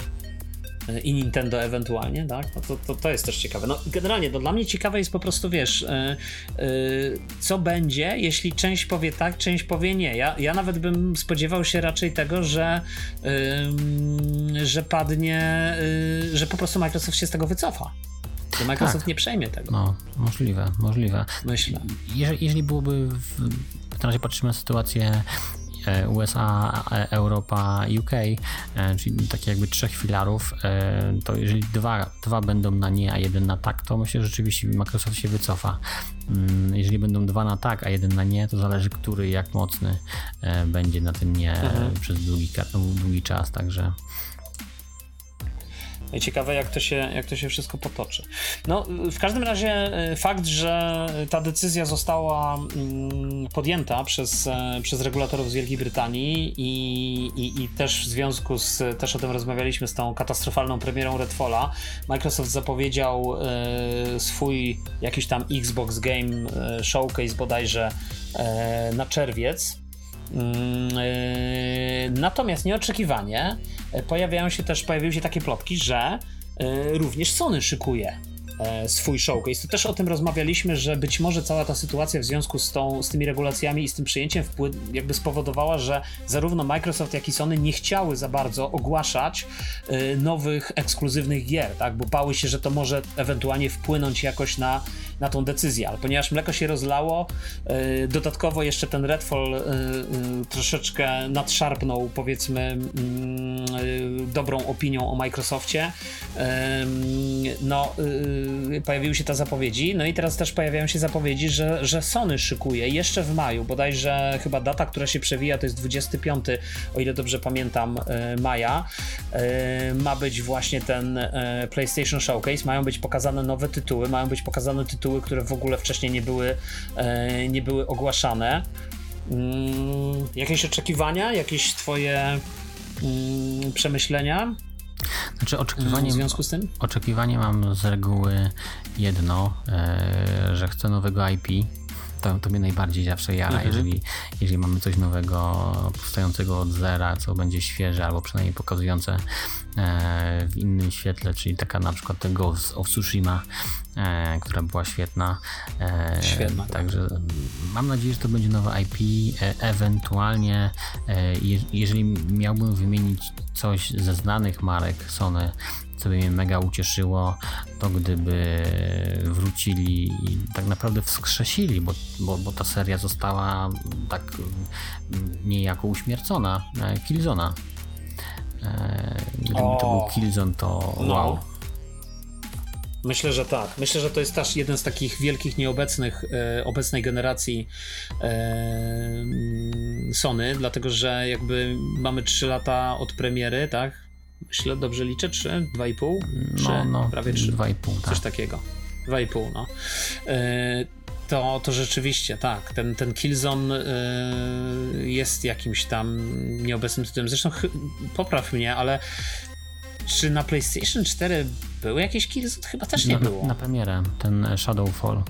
[SPEAKER 1] i Nintendo ewentualnie, tak? No to, to, to jest też ciekawe. No, generalnie, no, dla mnie ciekawe jest po prostu, wiesz, yy, yy, co będzie, jeśli część powie tak, część powie nie. Ja, ja nawet bym spodziewał się raczej tego, że, yy, że padnie, y, że po prostu Microsoft się z tego wycofa. że Microsoft tak. nie przejmie tego.
[SPEAKER 2] No, możliwe, możliwe.
[SPEAKER 1] Myślę.
[SPEAKER 2] Jeżeli, jeżeli byłoby, w, w razie patrzymy na sytuację E, USA, e, Europa, UK, e, czyli takie jakby trzech filarów, to jeżeli dwa, dwa będą na nie, a jeden na tak, to myślę, że rzeczywiście Microsoft się wycofa. Mm, jeżeli będą dwa na tak, a jeden na nie, to zależy, który jak mocny będzie na tym nie mhm. przez długi, długi czas, także
[SPEAKER 1] i ciekawe, jak to, się, jak to się wszystko potoczy. No, w każdym razie y, fakt, że ta decyzja została mm, podjęta przez, e, przez regulatorów z Wielkiej Brytanii i, i, i też w związku z, też o tym rozmawialiśmy, z tą katastrofalną premierą Redfalla, Microsoft zapowiedział e, swój jakiś tam Xbox Game e, Showcase bodajże na czerwiec natomiast nieoczekiwanie e, pojawiają się też, pojawiły się takie plotki, że e, również Sony szykuje E, swój showcase. To też o tym rozmawialiśmy, że być może cała ta sytuacja w związku z, tą, z tymi regulacjami i z tym przyjęciem wpływ, jakby spowodowała, że zarówno Microsoft, jak i Sony nie chciały za bardzo ogłaszać y, nowych, ekskluzywnych gier, tak? bo bały się, że to może ewentualnie wpłynąć jakoś na, na tą decyzję. Ale ponieważ mleko się rozlało, y, dodatkowo jeszcze ten Redfall troszeczkę nadszarpnął, powiedzmy, mm, dobrą opinią o Microsoftie. No, Y, pojawiły się te zapowiedzi, no i teraz też pojawiają się zapowiedzi, że, że Sony szykuje jeszcze w maju, bodajże chyba data, która się przewija to jest 25, o ile dobrze pamiętam, y, maja, y, ma być właśnie ten PlayStation Showcase, mają być pokazane nowe tytuły, mają być pokazane tytuły, które w ogóle wcześniej nie były, nie były ogłaszane. Mm, jakieś oczekiwania, jakieś twoje mm, przemyślenia?
[SPEAKER 2] Znaczy oczekiwanie,
[SPEAKER 1] w związku z tym?
[SPEAKER 2] Oczekiwanie mam z reguły jedno, e, że chcę nowego IP. To, to mnie najbardziej zawsze jara, mhm. jeżeli, jeżeli mamy coś nowego, powstającego od zera, co będzie świeże albo przynajmniej pokazujące e, w innym świetle, czyli taka na przykład The Ghost of Tsushima, e, która była świetna.
[SPEAKER 1] E, świetna.
[SPEAKER 2] Tak. Także mam nadzieję, że to będzie nowe IP. E, ewentualnie, e, je, jeżeli miałbym wymienić coś ze znanych marek Sony, co by mnie mega ucieszyło, to gdyby wrócili i tak naprawdę wskrzesili, bo, bo, bo ta seria została tak niejako uśmiercona, e, Killzona. Gdyby o, to był Killzone, to no. wow.
[SPEAKER 1] Myślę, że tak. Myślę, że to jest też jeden z takich wielkich nieobecnych e, obecnej generacji e, Sony, dlatego że jakby mamy 3 lata od premiery, tak? Myślę, dobrze liczę, 3, 2,5? 3, no, no, prawie 3. 2,5, tak. Coś takiego. 2,5, no. E, to, to rzeczywiście tak, ten, ten Killzone y, jest jakimś tam nieobecnym tytułem. Zresztą popraw mnie, ale czy na PlayStation 4 były jakieś Killzone? Chyba też nie
[SPEAKER 2] na,
[SPEAKER 1] było.
[SPEAKER 2] Na premierę, ten Shadowfall.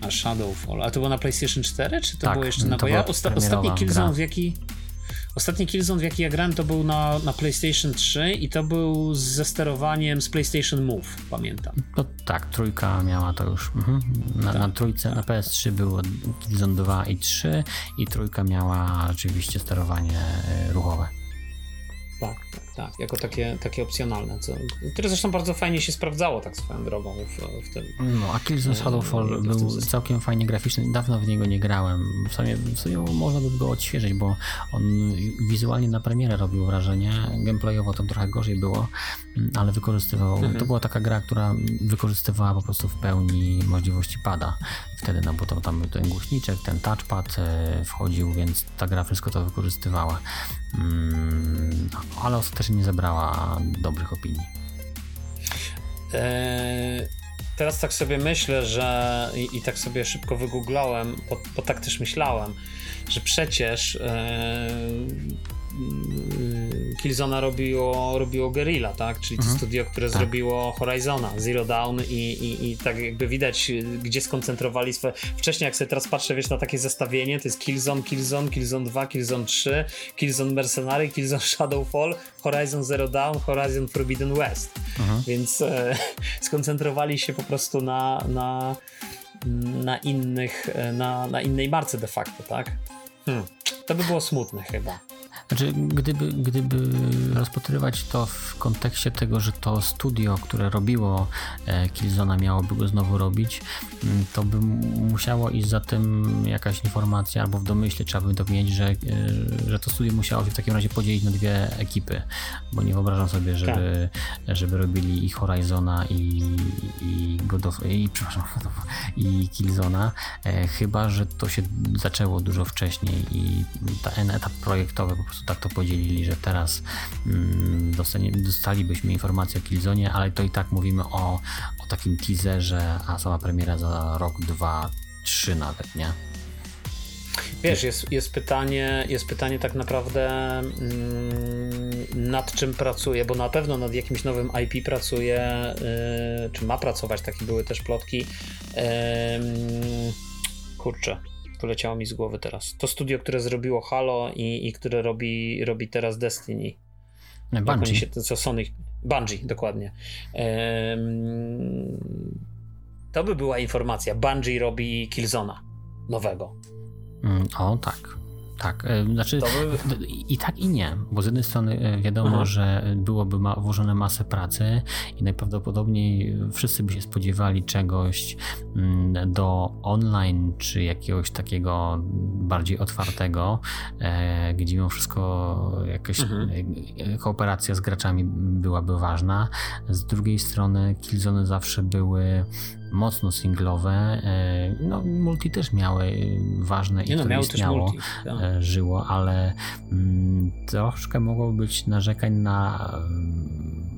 [SPEAKER 1] A Shadowfall, a to było na PlayStation 4, czy to tak, było jeszcze na... Bo ja osta ostatni Killzone w jaki... Ostatni Killzone, w jaki ja grałem, to był na, na PlayStation 3 i to był ze sterowaniem z PlayStation Move, pamiętam.
[SPEAKER 2] No tak, trójka miała to już. Mhm. Na, tak, na trójce, tak. na PS3 było Killzone 2 i 3 i trójka miała oczywiście sterowanie e, ruchowe.
[SPEAKER 1] Tak, tak, jako takie, takie opcjonalne, co, które zresztą bardzo fajnie się sprawdzało tak swoją drogą w, w tym.
[SPEAKER 2] No, a Killzone Shadowfall był całkiem fajnie graficzny, dawno w niego nie grałem, w sumie, w sumie można by go odświeżyć, bo on wizualnie na premierę robił wrażenie, gameplayowo to trochę gorzej było, ale wykorzystywał, mhm. to była taka gra, która wykorzystywała po prostu w pełni możliwości pada wtedy, no bo to tam był ten głośniczek, ten touchpad e, wchodził, więc ta gra wszystko to wykorzystywała. Mm, ale ostatecznie nie zebrała dobrych opinii.
[SPEAKER 1] Eee, teraz tak sobie myślę, że i, i tak sobie szybko wygooglałem, bo, bo, tak też myślałem, że przecież eee, Killzona robiło, robiło Guerrilla, tak? Czyli mhm. to studio, które tak. zrobiło Horizona, Zero Dawn i, i, i tak jakby widać, gdzie skoncentrowali swoje... Wcześniej, jak sobie teraz patrzę, wiesz, na takie zestawienie, to jest Killzone, Killzone, Killzone 2, Killzone 3, Killzone Mercenary, Killzone Shadowfall, Horizon Zero Dawn, Horizon Forbidden West. Mhm. Więc e, <laughs> skoncentrowali się po prostu na, na, na innych, na, na innej marce de facto, tak? Hmm. To by było smutne chyba.
[SPEAKER 2] Znaczy, gdyby, gdyby rozpatrywać to w kontekście tego, że to studio, które robiło e, Killzona miałoby go znowu robić, mm, to by musiało iść za tym jakaś informacja albo w domyśle trzeba by dowiedzieć, że, e, że to studio musiało się w takim razie podzielić na dwie ekipy, bo nie wyobrażam sobie, żeby, tak. żeby robili i Horizona i, i God of, i, przepraszam, <laughs> i Killzona, e, chyba, że to się zaczęło dużo wcześniej i ten etap projektowy po prostu tak to podzielili, że teraz mm, dostanie, dostalibyśmy informację o Killzonie, ale to i tak mówimy o, o takim teaserze, a sama premiera za rok, dwa, trzy nawet, nie?
[SPEAKER 1] Wiesz, jest, jest, pytanie, jest pytanie tak naprawdę mm, nad czym pracuje, bo na pewno nad jakimś nowym IP pracuje, yy, czy ma pracować, takie były też plotki. Kurczę, poleciało mi z głowy teraz. To studio, które zrobiło Halo i, i które robi, robi teraz Destiny.
[SPEAKER 2] Bungie.
[SPEAKER 1] Się, co Sony... Bungie, dokładnie. to by była informacja. Bungie robi Killzona nowego.
[SPEAKER 2] Mm, o, tak. Tak, e, znaczy by... i tak i nie, bo z jednej strony e, wiadomo, Aha. że byłoby ma, włożone masę pracy i najprawdopodobniej wszyscy by się spodziewali czegoś mm, do online, czy jakiegoś takiego bardziej otwartego, e, gdzie mimo wszystko jakaś mhm. kooperacja z graczami byłaby ważna. Z drugiej strony Killzone zawsze były mocno singlowe. E, no, multi też miały e, ważne
[SPEAKER 1] i no,
[SPEAKER 2] to istniało, multi, tak. E, żyło, ale mm, troszkę mogło być narzekań na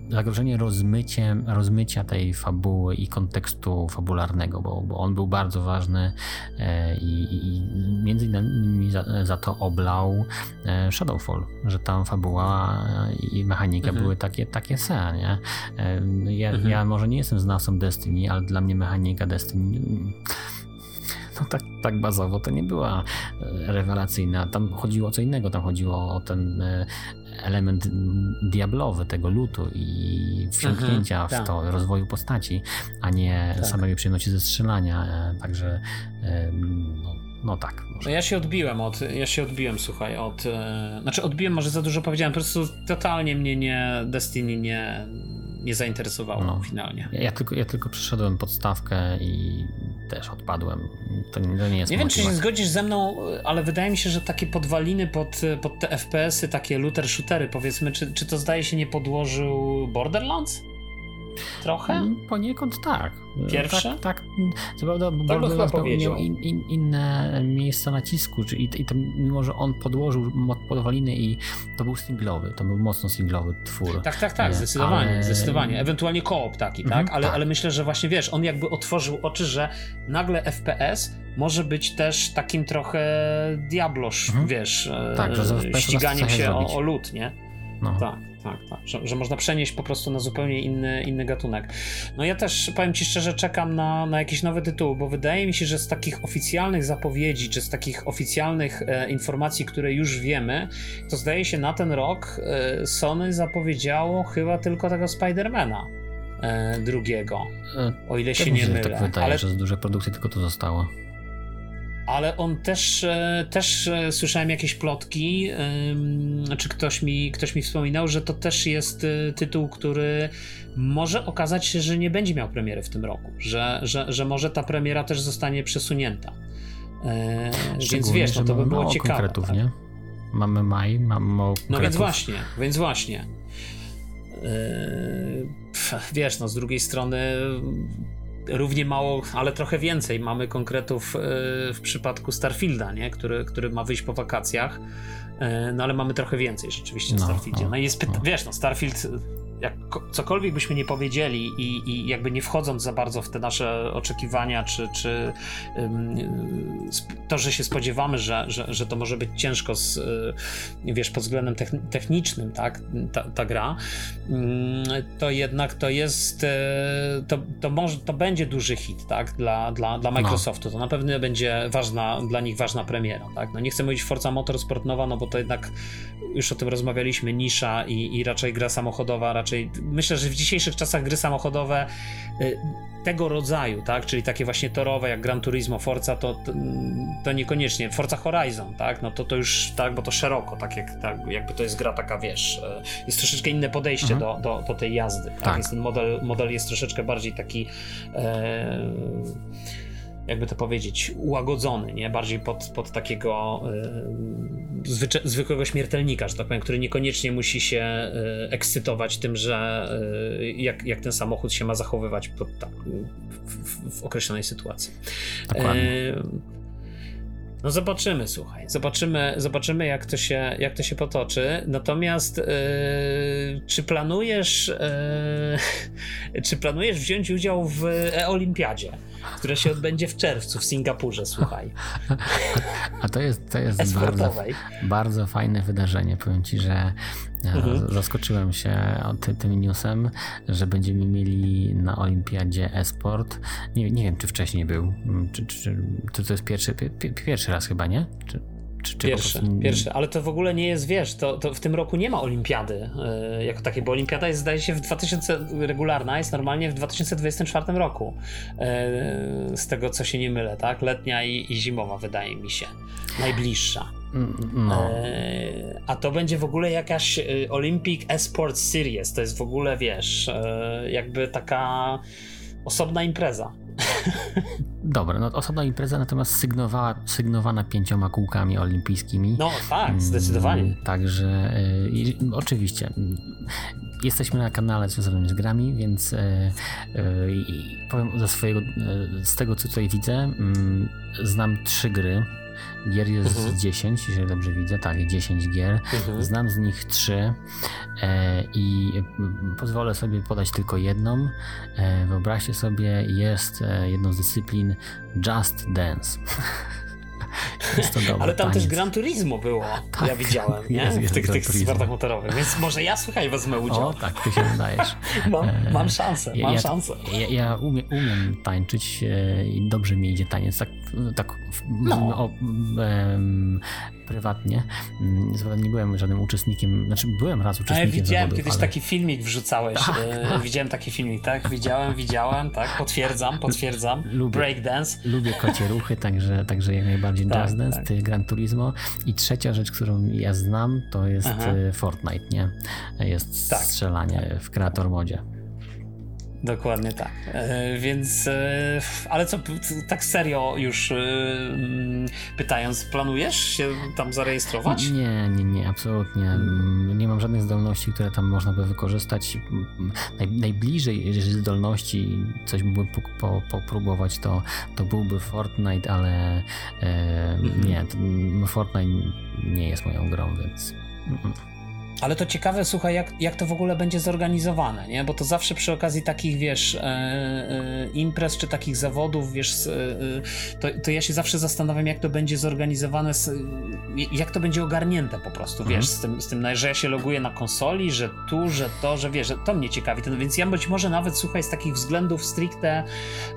[SPEAKER 2] zagrożenie rozmyciem, rozmycia tej fabuły i kontekstu fabularnego, bo, bo on był bardzo ważny e, i, i między innymi za, za, to oblał e, Shadowfall, że tam fabuła i mechanika mhm. były takie, takie se, nie? E, ja, mhm. ja może nie jestem znawcą Destiny, ale dla mnie mechanika Destiny no tak, tak bazowo to nie była rewelacyjna. Tam chodziło o co innego, tam chodziło o ten element diablowy tego lutu i wsiąknięcia w tak. to, rozwoju postaci, a nie tak. samej przyjemności ze strzelania. E, także no, no tak.
[SPEAKER 1] No ja się odbiłem od, ja się odbiłem, słuchaj, od, e, znaczy odbiłem, może za dużo powiedziałem, po prostu totalnie mnie nie, Destiny nie, nie zainteresowało no. finalnie.
[SPEAKER 2] Ja, ja, tylko, ja tylko przeszedłem podstawkę i też odpadłem. To nie, to nie jest
[SPEAKER 1] Nie wiem, czy się zgodzisz ze mną, ale wydaje mi się, że takie podwaliny pod, pod te FPS-y, takie looter shootery powiedzmy, czy, czy to zdaje się nie podłożył Borderlands? Trochę? Mm,
[SPEAKER 2] poniekąd tak.
[SPEAKER 1] Pierwsze?
[SPEAKER 2] Tak, tak co prawda tak Borderlands miał in, in, inne miejsca nacisku, i, i to, mimo, że on podłożył podwaliny i to był singlowy, to był mocno singlowy twór.
[SPEAKER 1] Tak, tak, tak, nie? zdecydowanie, ale... zdecydowanie. Ewentualnie koop taki, tak? Mhm, ale, tak? ale myślę, że właśnie wiesz, on jakby otworzył oczy, że nagle FPS może być też takim trochę Diablosz, mhm. wiesz, tak, e, ściganiem się o, o lód, nie? No. Tak tak, tak. Że, że, można przenieść po prostu na zupełnie inny, inny gatunek. No ja też powiem ci szczerze, czekam na, na jakieś nowe tytuły, bo wydaje mi się, że z takich oficjalnych zapowiedzi, czy z takich oficjalnych e, informacji, które już wiemy, to zdaje się na ten rok e, Sony zapowiedziało chyba tylko tego Spidermana e, drugiego. E, o ile się nie mylę.
[SPEAKER 2] Tak wydaje, Ale... że z dużej produkcji tylko to zostało
[SPEAKER 1] ale on też, e, też e, słyszałem jakieś plotki, czy ktoś mi, ktoś mi wspominał, że to też jest e, tytuł, który może okazać się, że nie będzie miał premiery w tym roku, że, że, że może ta premiera też zostanie przesunięta. Więc wiesz, no to by było ciekawe. Konkretów, tak? nie?
[SPEAKER 2] Mamy maj, mamy mało
[SPEAKER 1] No więc właśnie, więc właśnie. Wiesz, no z drugiej strony równie mało, ale trochę więcej mamy konkretów e, w przypadku Starfielda, nie? Który, który ma wyjść po wakacjach. E, no ale mamy trochę więcej rzeczywiście w no, Starfieldzie. No, no i jest pyta- no. wiesz, no Starfield jak cokolwiek byśmy nie powiedzieli i, i, jakby nie wchodząc za bardzo w te nasze oczekiwania, czy, czy to, że się spodziewamy, że, że, że to może być ciężko z, y, wiesz, pod względem technicznym, tak, ta, ta gra, to jednak to jest, y, to, to, może, to będzie duży hit, tak, dla, dla, dla no. Microsoftu. To na pewno będzie ważna, dla nich ważna premiera, tak. No nie chcę mówić Forza Motorsport nowa, no bo to jednak już o tym rozmawialiśmy, nisza i, i raczej gra samochodowa, raczej Czyli myślę, że w dzisiejszych czasach gry samochodowe y, tego rodzaju, tak, czyli takie właśnie torowe jak Gran Turismo, Forza, to, to, to niekoniecznie, Forza Horizon, tak, no to to już, tak, bo to szeroko, tak, jak, tak? Jakby to jest gra taka, wiesz, e, jest troszeczkę inne podejście mhm. do, do, do tej jazdy, tak, tak. Jest ten model, model jest troszeczkę bardziej taki e, jakby to powiedzieć, ułagodzony, nie? Bardziej pod, pod takiego y, zwykłego śmiertelnika, że tak powiem, który niekoniecznie musi się y, ekscytować tym, że y, jak, jak ten samochód się ma zachowywać pod, tak, w, w, określonej sytuacji.
[SPEAKER 2] Dokładnie.
[SPEAKER 1] No zobaczymy, słuchaj. Zobaczymy, zobaczymy jak, to się, jak to się potoczy. Natomiast yy, czy planujesz yy, <laughs> czy planujesz wziąć udział w e-olimpiadzie, która się odbędzie w czerwcu w Singapurze, słuchaj. <laughs>
[SPEAKER 2] A to jest, to jest bardzo, bardzo fajne wydarzenie. Powiem ci, że Mhm. Zaskoczyłem się tym newsem, że będziemy mieli na Olimpiadzie e-sport. Nie, nie wiem, czy wcześniej był. Czy, czy, czy, to, to jest pierwszy, pierwszy raz chyba, nie? Czy,
[SPEAKER 1] czy, czy pierwszy, prostu... pierwszy, ale to w ogóle nie jest, wiesz, to, to w tym roku nie ma olimpiady yy, jako takiej, bo olimpiada jest, zdaje się, w 2000, regularna jest normalnie w 2024 roku. Yy, z tego, co się nie mylę, tak? Letnia i, i zimowa, wydaje mi się. Najbliższa. No. E, a to będzie w ogóle jakaś Olympic Esport Series. To jest w ogóle, wiesz, jakby taka osobna impreza. <laughs>
[SPEAKER 2] Dobra, no osobna impreza natomiast sygnowana, sygnowana pięcioma kółkami olimpijskimi.
[SPEAKER 1] No tak, zdecydowanie.
[SPEAKER 2] Mm, także y, oczywiście jesteśmy na kanale związanym z grami, więc y, y, powiem ze swojego, z tego co tutaj widzę, mm, znam trzy gry Gier jest mhm. 10, jeżeli dobrze widzę, tak, 10 gier. Mhm. Znam z nich 3 e, i pozwolę sobie podać tylko jedną. E, wyobraźcie sobie, jest e, jedną z dyscyplin Just Dance. <laughs>
[SPEAKER 1] Ale tam taniec. też Gran Turismo było, tak, ja widziałem, nie? Jest, jest w tych, tych sportach motorowych, więc może ja, słuchaj, wezmę udział.
[SPEAKER 2] O, tak, ty się wydajesz. <laughs>
[SPEAKER 1] mam, mam szansę, mam ja, szansę.
[SPEAKER 2] Ja, ja umie, umiem tańczyć i dobrze mi idzie taniec, tak, tak no. o, um, prywatnie. Mm, nie byłem żadnym uczestnikiem, znaczy byłem raz uczestnikiem.
[SPEAKER 1] Ale widziałem zawodów, kiedyś ale... taki filmik wrzucałeś. Tak, tak. Widziałem taki filmik, tak? Widziałem, widziałem, tak? Potwierdzam, potwierdzam. Lubię, Breakdance.
[SPEAKER 2] Lubię kocie ruchy, także, także jak najbardziej <laughs> tak, Just Dance, tak. Gran Turismo. I trzecia rzecz, którą ja znam, to jest Aha. E, Fortnite, nie? Jest tak. strzelanie w kreator modzie.
[SPEAKER 1] Dokładnie tak. E, więc, e, ale co, tak serio już e, mm, pytając, planujesz się tam zarejestrować?
[SPEAKER 2] Nie, nie, nie, absolutnie. Mm, nie mam żadnych zdolności, które tam można by wykorzystać. Naj, najbliżej zdolności, coś by po, popróbować, to, to byłby Fortnite, ale e, mhm. nie, Fortnite nie jest moją grą, więc. Mm,
[SPEAKER 1] ale to ciekawe, słuchaj, jak, jak to w ogóle będzie zorganizowane, nie? Bo to zawsze przy okazji takich, wiesz, e, e, imprez czy takich zawodów, wiesz, e, e to, to ja się zawsze zastanawiam, jak to będzie zorganizowane, z, jak to będzie ogarnięte po prostu, mhm. wiesz, z tym, z tym, że ja się loguję na konsoli, że tu, że to, że wiesz, że to mnie ciekawi. To, więc ja być może nawet, słuchaj, z takich względów stricte e,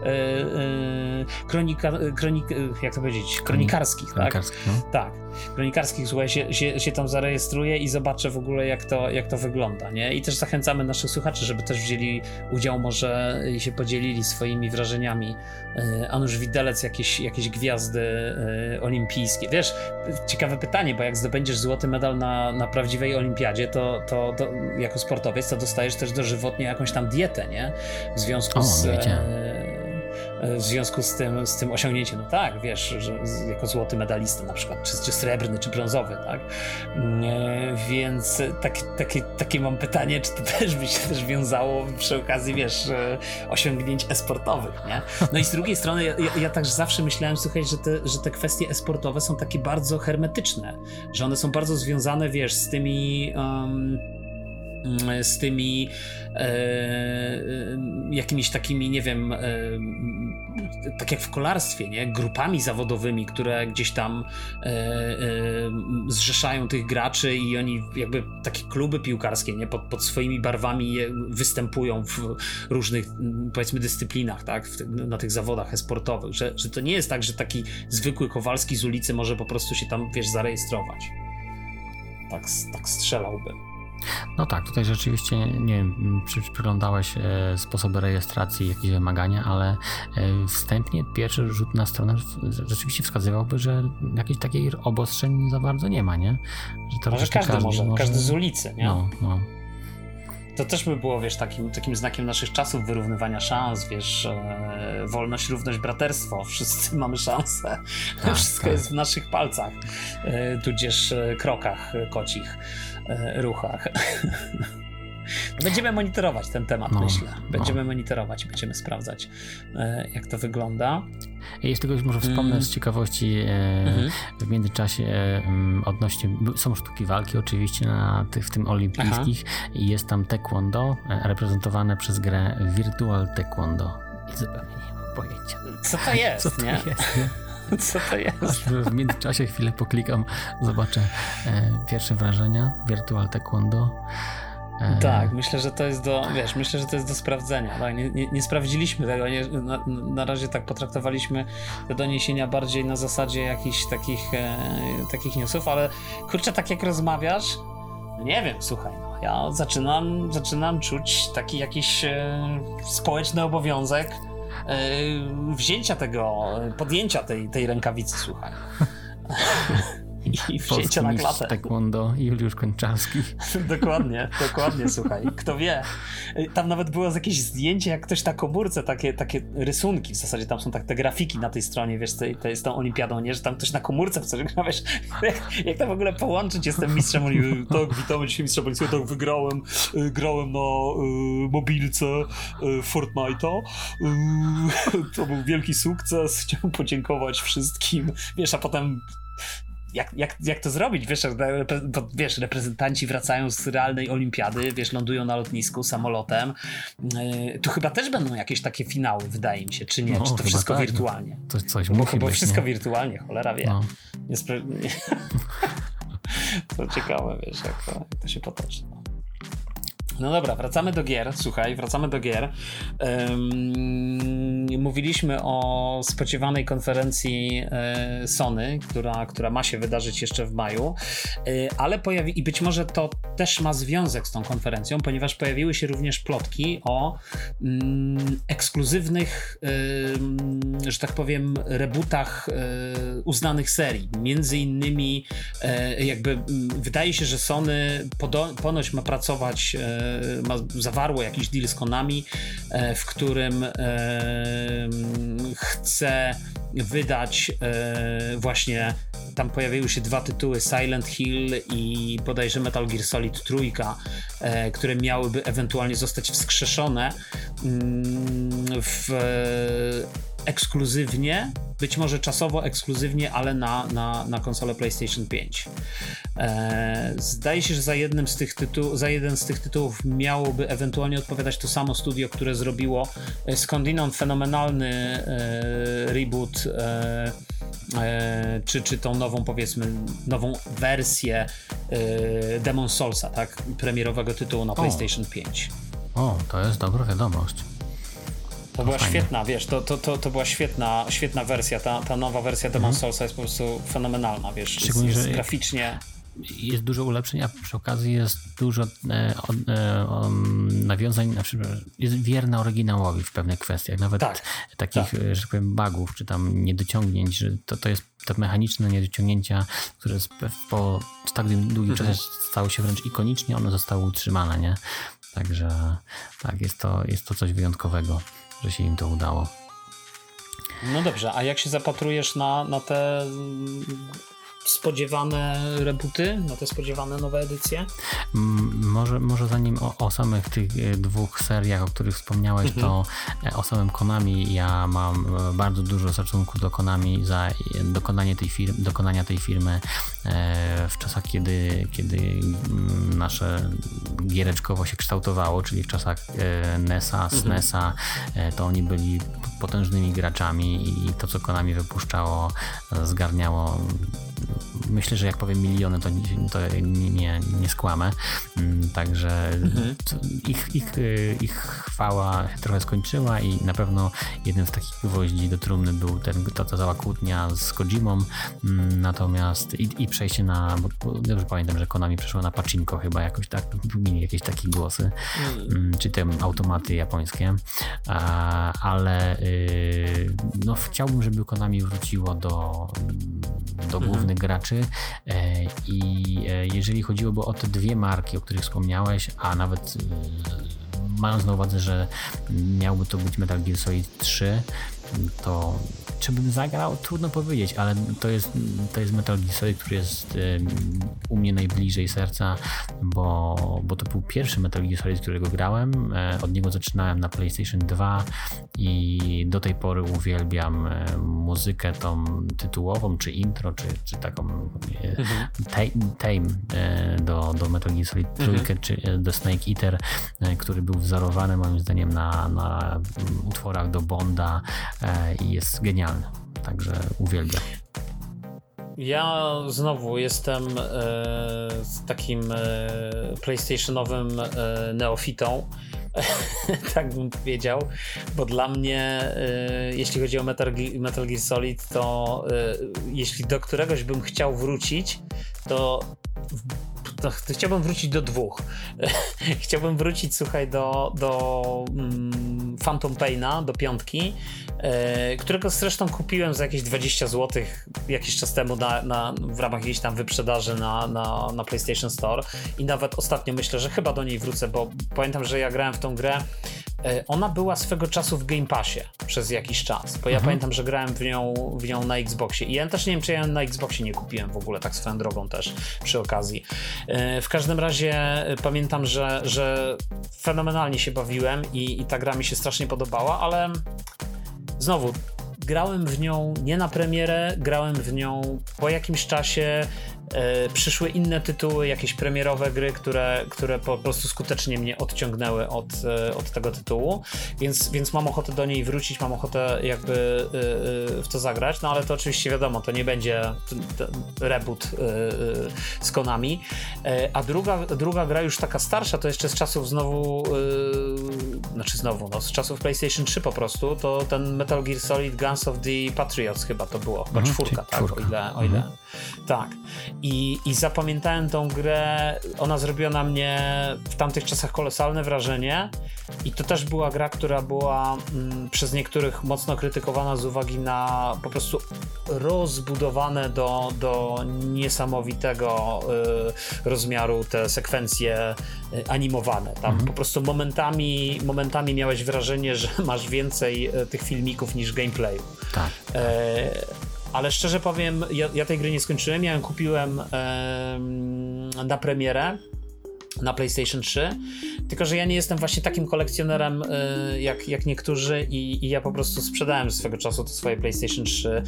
[SPEAKER 1] e, kronika, kronik, jak to powiedzieć, kronikarskich, tak? No. Tak, kronikarskich, słuchaj, się, się, się tam zarejestruję i zobaczę w ogóle ogóle jak to, jak to wygląda, nie? I też zachęcamy naszych słuchaczy, żeby też wzięli udział może i się podzielili swoimi wrażeniami. E, Anusz Widelec, jakieś, jakieś gwiazdy e, olimpijskie. Wiesz, ciekawe pytanie, bo jak zdobędziesz złoty medal na, na prawdziwej olimpiadzie, to, to, to jako sportowiec to dostajesz też dożywotnie jakąś tam dietę, nie? W związku o, z... E, w związku z tym, z tym osiągnięciem. No tak, wiesz, że jako złoty medalista na przykład, czy, czy srebrny, czy brązowy, tak? Mm, e, więc takie, takie, takie mam pytanie, czy to <laughs> też by się też wiązało przy okazji, wiesz, e, osiągnięć esportowych, nie? No i z drugiej strony ja, ja także zawsze myślałem, słuchaj, że te, że te kwestie esportowe są takie bardzo hermetyczne, że one są bardzo związane, wiesz, z tymi... Um, z tymi e, e, jakimiś takimi, nie wiem, e, tak jak w kolarstwie, nie? grupami zawodowymi, które gdzieś tam zrzeszają tych graczy i oni jakby takie kluby piłkarskie nie? Pod, pod swoimi barwami występują w różnych powiedzmy dyscyplinach, tak? Na tych zawodach esportowych, że, że to nie jest tak, że taki zwykły Kowalski z ulicy może po prostu się tam, wiesz, zarejestrować. Tak, tak strzelałbym.
[SPEAKER 2] No tak, tutaj rzeczywiście, nie wiem, czy przyglądałeś e, sposoby rejestracji, jakieś wymagania, ale e, wstępnie pierwszy rzut na stronę rzeczywiście wskazywałby, że jakiejś takiej obostrzeń za bardzo nie ma, nie?
[SPEAKER 1] Że to każdy, każdy może, może, każdy z ulicy, nie?
[SPEAKER 2] No, no
[SPEAKER 1] to też by było, wiesz, takim, takim znakiem naszych czasów wyrównywania szans, wiesz, e, wolność, równość, braterstwo, wszyscy <laughs> mamy szansę, tak, wszystko tak. jest w naszych palcach, e, tudzież e, krokach kocich, ruchach. <laughs> Będziemy monitorować ten temat, no, myślę. Będziemy no. monitorować, będziemy sprawdzać, e, jak to wygląda.
[SPEAKER 2] Jeśli tylko już może wspomnę mm. z ciekawości e, mm-hmm. w międzyczasie e, odnośnie, są sztuki walki oczywiście na tych, w tym olimpijskich i jest tam taekwondo reprezentowane przez grę Virtual Taekwondo. I zupełnie nie mam pojęcia.
[SPEAKER 1] Co to <laughs> jest, Co to nie? Jest, nie? <laughs> Co to jest?
[SPEAKER 2] W międzyczasie chwilę poklikam, zobaczę pierwsze wrażenia. Virtual Taekwondo.
[SPEAKER 1] E, tak, myślę, że to jest do, wiesz, myślę, że to jest do sprawdzenia. Tak? Nie, nie, nie sprawdziliśmy tego, nie, na, na, razie tak potraktowaliśmy te doniesienia bardziej na zasadzie jakichś takich, e, takich newsów, ale kurczę, tak jak rozmawiasz, no nie wiem, słuchaj, no, ja zaczynam, zaczynam czuć taki jakiś e, społeczny obowiązek e, wzięcia tego, podjęcia tej, tej rękawicy, słuchaj. <laughs>
[SPEAKER 2] i wzięcia na klatę. Taekwondo Juliusz Kończarski. <laughs>
[SPEAKER 1] dokładnie, dokładnie, słuchaj. Kto wie. Tam nawet było jakieś zdjęcie, jak ktoś na komórce, takie, takie rysunki, w zasadzie tam są tak te grafiki na tej stronie, wiesz, tej, tej, z tą olimpiadą, nie? Że tam ktoś na komórce w coś gra, wiesz, jak, <laughs> jak to w ogóle połączyć, jestem mistrzem tak, witamy dzisiaj mistrza olimpii, tak, wygrałem, y, grałem na y, mobilce y, Fortnite'a, y, <laughs> to był wielki sukces, chciałem podziękować wszystkim, wiesz, a potem jak, jak, jak to zrobić? Wiesz, bo, wiesz, reprezentanci wracają z realnej olimpiady, wiesz, lądują na lotnisku samolotem. Yy, tu chyba też będą jakieś takie finały, wydaje mi się, czy nie? No, czy to wszystko tak. wirtualnie?
[SPEAKER 2] To coś musi
[SPEAKER 1] bo,
[SPEAKER 2] być,
[SPEAKER 1] wszystko nie? wirtualnie, cholera wie. No. <laughs> To ciekawe, wiesz, jak to, jak to się potoczy. No. No dobra, wracamy do gier. Słuchaj, wracamy do gier. Um, mówiliśmy o spodziewanej konferencji e, Sony, która, która ma się wydarzyć jeszcze w maju, e, ale pojawi i być może to też ma związek z tą konferencją, ponieważ pojawiły się również plotki o mm, ekskluzywnych, e, że tak powiem, rebootach e, uznanych serii. Między innymi, e, jakby wydaje się, że Sony ponoć ma pracować ma, zawarło jakiś deal z Konami, w którym chce wydać e, właśnie tam pojawiły się dwa tytuły Silent Hill i bodajże Metal Gear Solid trójka, które miałyby ewentualnie zostać wskrzeszone mm, w ekskluzywnie, być może czasowo ekskluzywnie, ale na, na, na konsolę PlayStation 5. E, zdaje się, że za, jednym z tych tytuł, za jeden z tych tytułów miałoby ewentualnie odpowiadać to samo studio, które zrobiło e, skądinąd fenomenalny e, reboot e, e, czy, czy tą nową, powiedzmy, nową wersję e, Demon Soulsa, tak? Premierowego tytułu na PlayStation 5.
[SPEAKER 2] O, to jest dobra wiadomość.
[SPEAKER 1] To, była świetna, wiesz, to, to, to, to była świetna, świetna wersja, ta, ta nowa wersja Demon mhm. Soulsa jest po prostu fenomenalna, wiesz, Szczególnie, jest, jest graficznie
[SPEAKER 2] jest dużo ulepszeń, a przy okazji jest dużo e, e, nawiązań, znaczy jest wierna oryginałowi w pewnych kwestiach, nawet tak, takich, tak. że tak powiem, bugów, czy tam niedociągnięć, że to, to jest te mechaniczne niedociągnięcia, które po tak długim mhm. czasie stały się wręcz ikonicznie, one zostały utrzymane, nie? Także tak, jest to, jest to coś wyjątkowego że się im to udało.
[SPEAKER 1] No dobrze, a jak się zapatrujesz na, na te spodziewane rebooty, na te spodziewane nowe edycje?
[SPEAKER 2] Może, może zanim o, o samych tych e, dwóch seriach, o których wspomniałeś, mhm. to e, o samym Konami ja mam e, bardzo dużo szacunku do Konami za dokonanie tej firmy, dokonania tej firmy w czasach, kiedy, kiedy nasze giereczkowo się kształtowało, czyli w czasach NESa, mhm. SNESa, to oni byli potężnymi graczami i to, co Konami wypuszczało, zgarniało myślę, że jak powiem miliony, to, to nie, nie, nie skłamę. Mm, także mhm. ich, ich, ich chwała trochę skończyła i na pewno jeden z takich gwoździ do trumny był ten, ta, ta cała kłótnia z Kojimą, mm, natomiast i, i przejście na, bo, dobrze pamiętam, że Konami przeszło na Pachinko chyba jakoś tak, mieli jakieś takie głosy, mm. czy te automaty japońskie, ale y, no chciałbym, żeby Konami wróciło do, do mhm. głównych graczy. E, i e, jeżeli chodziłoby o te dwie marki, o których wspomniałeś, a nawet y, mając na uwadze, że miałby to być Metal Gear Solid 3, to czy bym zagrał? Trudno powiedzieć, ale to jest, to jest Metal Gear Solid, który jest u mnie najbliżej serca, bo, bo to był pierwszy Metal Gear Solid, którego grałem. E, od niego zaczynałem na PlayStation 2 i do tej pory uwielbiam e, muzykę tą tytułową, czy intro, czy, czy taką e, mhm. tame do, do Metal Gear Solid 3, mhm. czy do Snake Eater, który był wzorowany moim zdaniem na, na utworach do Bonda i jest genialny. Także uwielbiam.
[SPEAKER 1] Ja znowu jestem e, takim e, PlayStationowym e, neofitą. <laughs> tak bym powiedział, bo dla mnie, e, jeśli chodzi o Metal, Metal Gear Solid, to e, jeśli do któregoś bym chciał wrócić, to to, to chciałbym wrócić do dwóch. <laughs> chciałbym wrócić, słuchaj, do, do mm, Phantom Paina, do piątki, e, którego zresztą kupiłem za jakieś 20 zł jakiś czas temu na, na, w ramach jakiejś tam wyprzedaży na, na, na PlayStation Store i nawet ostatnio myślę, że chyba do niej wrócę, bo pamiętam, że ja grałem w tą grę E, ona była swego czasu w Game Passie przez jakiś czas, bo ja mhm. pamiętam, że grałem w nią, w nią na Xboxie i ja też nie wiem, czy ja na Xboxie nie kupiłem w ogóle, tak swoją drogą też przy okazji. E, w każdym razie e, pamiętam, że, że fenomenalnie się bawiłem i, i ta gra mi się strasznie podobała, ale znowu grałem w nią nie na premierę, grałem w nią po jakimś czasie, przyszły inne tytuły, jakieś premierowe gry, które, które po prostu skutecznie mnie odciągnęły od, e, od tego tytułu, więc, więc mam ochotę do niej wrócić, mam ochotę jakby e, w to zagrać, no ale to oczywiście wiadomo, to nie będzie reboot z Konami. A druga, druga gra już taka starsza, to jeszcze z czasów znowu, znaczy znowu, no z czasów PlayStation 3 po prostu, to ten Metal Gear Solid Guns of the Patriots chyba to było, mhm, czwórka, tak, czwórka. o ile, o ile. Mhm. tak. I, I zapamiętałem tą grę. Ona zrobiła na mnie w tamtych czasach kolosalne wrażenie. I to też była gra, która była mm, przez niektórych mocno krytykowana z uwagi na po prostu rozbudowane do, do niesamowitego y, rozmiaru te sekwencje y, animowane. Tam mhm. po prostu momentami, momentami miałeś wrażenie, że <laughs> masz więcej y, tych filmików niż gameplayu.
[SPEAKER 2] Tak. E,
[SPEAKER 1] ale szczerze powiem, ja, ja, tej gry nie skończyłem. Ja ją kupiłem na premierę na PlayStation 3. Tylko, że ja nie jestem właśnie takim kolekcjonerem y, jak, jak niektórzy i, i, ja po prostu sprzedałem swego czasu to swoje PlayStation 3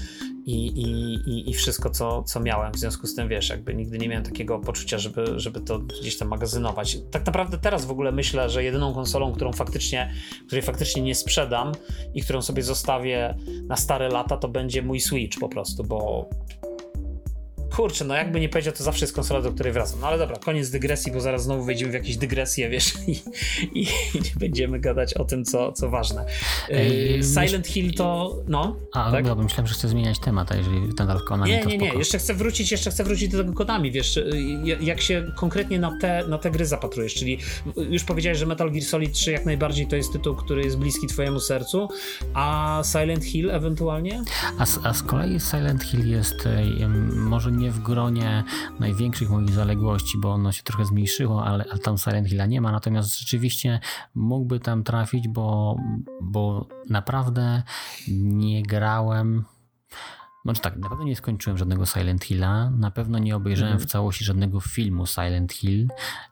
[SPEAKER 1] i, i, i, wszystko, co, co miałem. W związku z tym, wiesz, jakby nigdy nie miałem takiego poczucia, żeby, żeby to gdzieś tam magazynować. Tak naprawdę teraz w ogóle myślę, że jedyną konsolą, którą faktycznie, której faktycznie nie sprzedam i którą sobie zostawię na stare lata, to będzie mój Switch po prostu, bo kurczę, no jakby nie powiedział, to zawsze jest konsola, do której wracam. No ale dobra, koniec dygresji, bo zaraz znowu wejdziemy w jakieś dygresje, wiesz, <laughs> i, i, i będziemy gadać o tym, co, co ważne. Ej, Silent Hill to, no.
[SPEAKER 2] A, tak? dobra, myślałem, że chcę zmieniać temat, a jeżeli ten Konami,
[SPEAKER 1] Nie, nie, nie, jeszcze chcę wrócić, jeszcze chcę wrócić do tego Konami, wiesz, y, jak się konkretnie na te, na te gry zapatrujesz, czyli już powiedziałeś, że Metal Gear Solid 3 jak najbardziej to jest tytuł, który jest bliski twojemu sercu, a Silent Hill ewentualnie?
[SPEAKER 2] A, a z kolei Silent Hill jest może nie nie w gronie największych moich zaległości, bo ono się trochę zmniejszyło, ale, ale tam Silent Hilla nie ma, natomiast rzeczywiście mógłby tam trafić, bo, bo naprawdę nie grałem znaczy tak, na pewno nie skończyłem żadnego Silent Hilla, na pewno nie obejrzałem mhm. w całości żadnego filmu Silent Hill.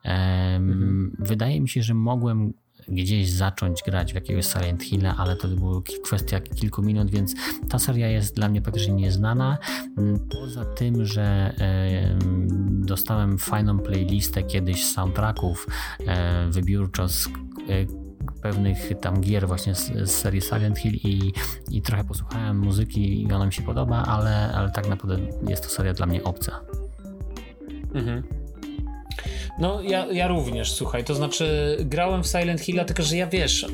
[SPEAKER 2] Um, Wydaje mi się, że mogłem gdzieś zacząć grać w jakiegoś Silent Hilla, ale to była kwestia kilku minut, więc ta seria jest dla mnie praktycznie nieznana. Mm, poza tym, że dostałem fajną playlistę kiedyś soundtracków e, wybiórczo z e, pewnych tam gier właśnie z, z, serii Silent Hill i, i trochę posłuchałem muzyki i ona mi się podoba, ale, ale tak naprawdę jest to seria dla mnie obca.
[SPEAKER 1] Mhm. No, ja, ja również, słuchaj, to znaczy grałem w Silent Hill, tylko że ja wiesz,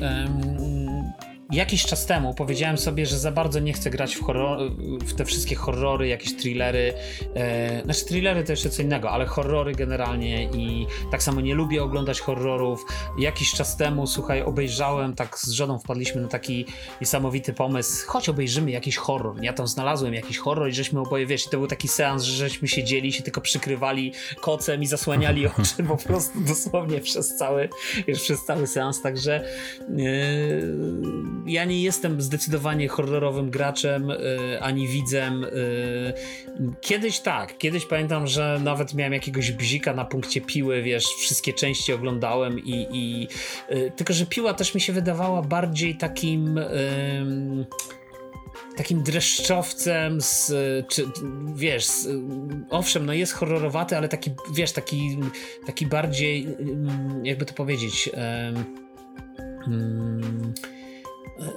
[SPEAKER 1] jakiś czas temu powiedziałem sobie, że za bardzo nie chcę grać w, horror, w te wszystkie horrory, jakieś thrillery. E, znaczy, thrillery to jeszcze co innego, ale horrory generalnie i tak samo nie lubię oglądać horrorów. Jakiś czas temu, słuchaj, obejrzałem, tak z żoną wpadliśmy na taki niesamowity pomysł, choć obejrzymy jakiś horror. Ja tam znalazłem jakiś horror i żeśmy oboje, wiesz, to był taki seans, że żeśmy siedzieli, się tylko przykrywali kocem i zasłaniali <laughs> oczy po prostu dosłownie przez cały, wiesz, przez cały seans, także. Yy, ja nie jestem zdecydowanie horrorowym graczem y, ani widzem. Y, kiedyś tak, kiedyś pamiętam, że nawet miałem jakiegoś bzika na punkcie piły, wiesz, wszystkie części oglądałem i, i y, tylko, że piła też mi się wydawała bardziej takim takim dreszczowcem z, czy, wiesz, z, owszem, no jest horrorowaty, ale taki, wiesz, taki, taki bardziej, jakby to powiedzieć, um,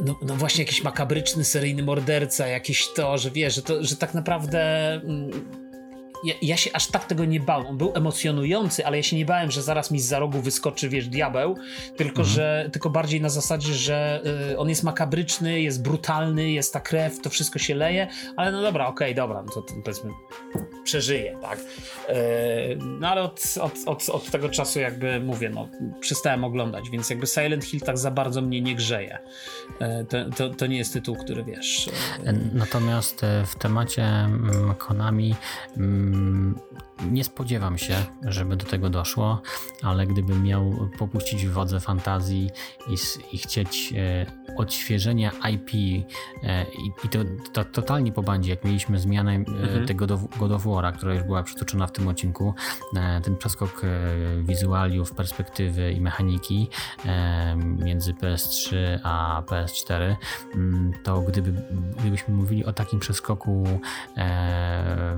[SPEAKER 1] no, no, właśnie jakiś makabryczny seryjny morderca, jakiś to, że wiesz, że, to, że tak naprawdę mm, ja, ja, się aż tak tego nie bałem. On był emocjonujący, ale ja się nie bałem, że zaraz mi z za rogu wyskoczy, wiesz, diabeł, tylko, mhm. że, tylko bardziej na zasadzie, że y, on jest makabryczny, jest brutalny, jest ta krew, to wszystko się leje, ale no dobra, okej, okay, dobra, no to, to powiedzmy przeżyje, tak. Y, no ale od, od, od, od tego czasu jakby mówię, no przestałem oglądać, więc jakby Silent Hill tak za bardzo mnie nie grzeje. Y, to, to, to nie jest tytuł, który wiesz...
[SPEAKER 2] Y, Natomiast e, w temacie mm, Konami mm, nie spodziewam się, żeby do tego doszło, ale gdybym miał popuścić wodze fantazji i, i chcieć e, odświeżenia IP e, i, i to, to, totalnie po bandzie, jak mieliśmy zmianę e, mhm. tego God of War'a, która już była przytoczona w tym odcinku, e, ten przeskok wizualiów, perspektywy i mechaniki między PS3 a PS4, mm, to gdyby, gdybyśmy mówili o takim przeskoku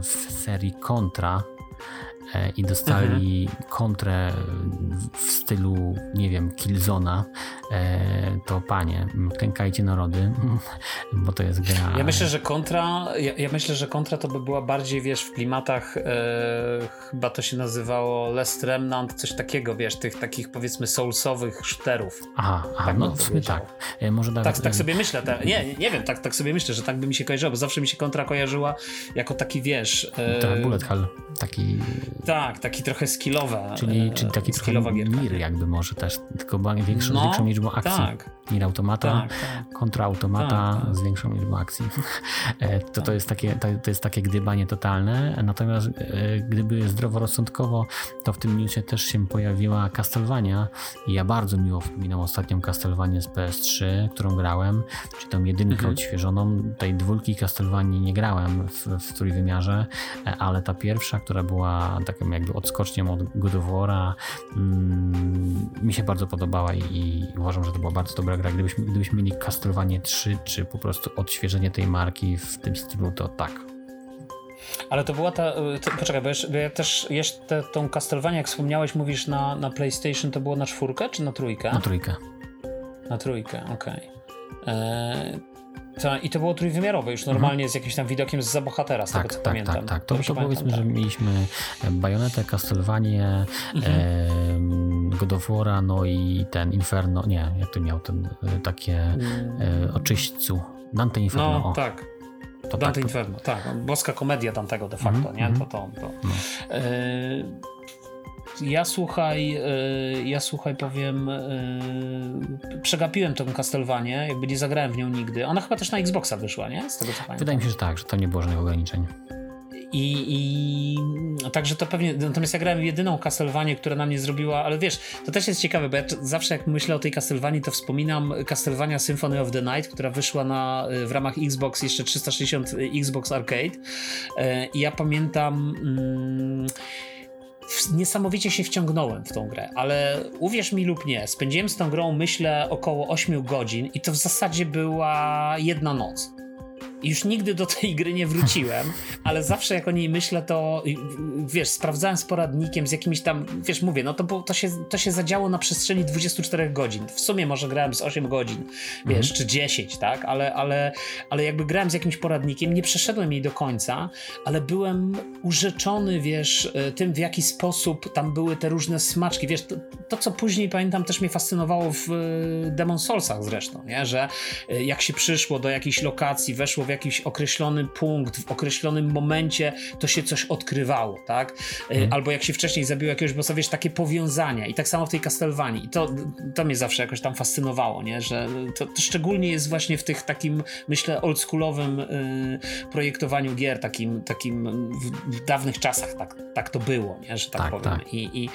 [SPEAKER 2] w serii Contra, i dostali mhm. kontrę w stylu, nie wiem, Killzona, e, to panie, klękajcie narody, <laughs> bo to jest gra.
[SPEAKER 1] Ja myślę, że kontra, ja, ja myślę, że kontra to by była bardziej, wiesz, w klimatach e, chyba to się nazywało Last Remnant, coś takiego, wiesz, tych takich powiedzmy soulsowych shooterów.
[SPEAKER 2] Aha, aha tak no w sumie tak.
[SPEAKER 1] E, może tak, tak sobie myślę, te, nie, nie wiem, tak, tak sobie myślę, że tak by mi się kojarzyło, bo zawsze mi się kontra kojarzyła jako taki, wiesz...
[SPEAKER 2] E... Tak, bullet hell, taki...
[SPEAKER 1] Tak, taki trochę skillowe.
[SPEAKER 2] Czyli, e, czyli taki skillowa gierka. Mir jakby może też, tylko większą, no, większą liczbą akcji. Tak. Mir automata, tak, tak. kontra automata tak, tak. z większą liczbą akcji. <laughs> E, to, to, jest takie, to, jest takie gdybanie totalne, natomiast e, gdyby zdroworozsądkowo, to w tym newsie też się pojawiła Castlevania i ja bardzo miło wspominam ostatnią Castlevanię z PS3, którą grałem, czy tą jedynkę mhm. odświeżoną. Tej dwójki Castlevanii nie grałem w, w trójwymiarze, ale ta pierwsza, która była taką jakby odskocznią od God of War'a, mm, mi się bardzo podobała i, i, uważam, że to była bardzo dobra gra. Gdybyśmy, gdybyśmy mieli Castlevania 3, czy po prostu odświeżenie tej marki w tym stylu, to tak.
[SPEAKER 1] Ale to była ta. To, poczekaj, bo, jeszcze, bo ja też jeszcze tą Castlevania, jak wspomniałeś, mówisz na, na PlayStation, to było na czwórkę czy na trójkę?
[SPEAKER 2] Na trójkę.
[SPEAKER 1] Na trójkę, okej. Okay. E, I to było trójwymiarowe, już normalnie mhm. z jakimś tam widokiem z za bohatera, z tak, tego co
[SPEAKER 2] tak,
[SPEAKER 1] pamiętam.
[SPEAKER 2] Tak, tak, to, to powiedzmy, tak. że mieliśmy Bajonetę, Castlevanię, mhm. e, God of War'a, no i ten Inferno, nie, jak to miał ten e, takie e, oczyśćcu, Dante Inferno.
[SPEAKER 1] No, o. tak. To Dante tak, Inferno, tak. Boska komedia tamtego de facto, mm, nie? Mm. To, to, to. No. E, ja słuchaj, y, ja słuchaj powiem, y, przegapiłem tą Castlevanię, jakby nie zagrałem w nią nigdy. Ona chyba też na Xboxa wyszła, nie? Z tego co pamiętam.
[SPEAKER 2] Wydaje mi się, że tak, że tam nie było żadnych ograniczeń.
[SPEAKER 1] I, I także to pewnie. Natomiast ja grałem jedyną Castlevanię, która na mnie zrobiła, ale wiesz, to też jest ciekawe, bo ja zawsze jak myślę o tej Castlevanii, to wspominam Castlevania Symphony of the Night, która wyszła na, w ramach Xbox jeszcze 360 Xbox Arcade. E, I ja pamiętam. Mm, niesamowicie się wciągnąłem w tą grę, ale uwierz mi lub nie, spędziłem z tą grą myślę około 8 godzin i to w zasadzie była jedna noc. Już nigdy do tej gry nie wróciłem, ale zawsze jak o niej myślę, to wiesz, sprawdzałem z poradnikiem, z jakimiś tam, wiesz, mówię, no to, to, się, to się zadziało na przestrzeni 24 godzin. W sumie może grałem z 8 godzin, wiesz, mhm. czy 10, tak, ale, ale, ale jakby grałem z jakimś poradnikiem, nie przeszedłem jej do końca, ale byłem urzeczony, wiesz, e, tym w jaki sposób tam były te różne smaczki, wiesz, to, to co później pamiętam też mnie fascynowało w e, Demon Soulsach zresztą, nie, że jak się przyszło do jakiejś lokacji, weszło w jakiś określony punkt, w określonym momencie, to się coś odkrywało, tak, hmm. albo jak się wcześniej zabiło jakiegoś bossa, wiesz, takie powiązania i tak samo w tej Castlevanii i to, to mnie zawsze jakoś tam fascynowało, nie, że to, to szczególnie jest właśnie w tych takim, myślę, oldschoolowym y, projektowaniu gier, takim, takim w, w, dawnych czasach tak, tak to było, nie? że tak, tak powiem. Tak. I, i,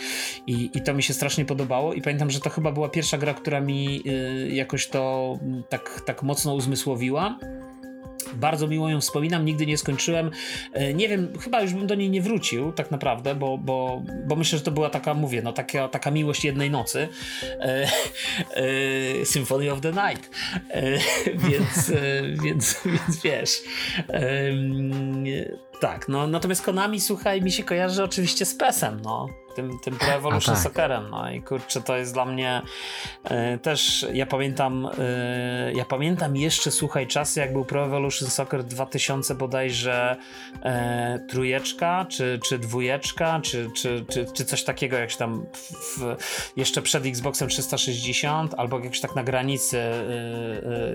[SPEAKER 1] i, I to mi się strasznie podobało i pamiętam, że to chyba była pierwsza gra, która mi y, jakoś to tak, tak mocno uzmysłowiła. Bardzo miło ją wspominam, nigdy nie skończyłem. E, nie wiem, chyba już bym do niej nie wrócił, tak naprawdę, bo, bo, bo myślę, że to była taka, mówię, no taka, taka miłość jednej nocy. E, e, Symphony of the Night. E, <laughs> więc, e, więc, więc wiesz. tak, no natomiast Konami, słuchaj, mi się kojarzy oczywiście z PESem, no tym, tym Pro Evolution tak. Soccerem. No i kurczę, to jest dla mnie e, też, ja pamiętam, e, ja pamiętam jeszcze, słuchaj, czasy, jak był Pro Evolution Soccer 2000 bodajże e, trójeczka, czy, czy dwójeczka, czy, czy, czy, czy coś takiego, jak się tam w, jeszcze przed Xboxem 360, albo jakś tak na granicy e,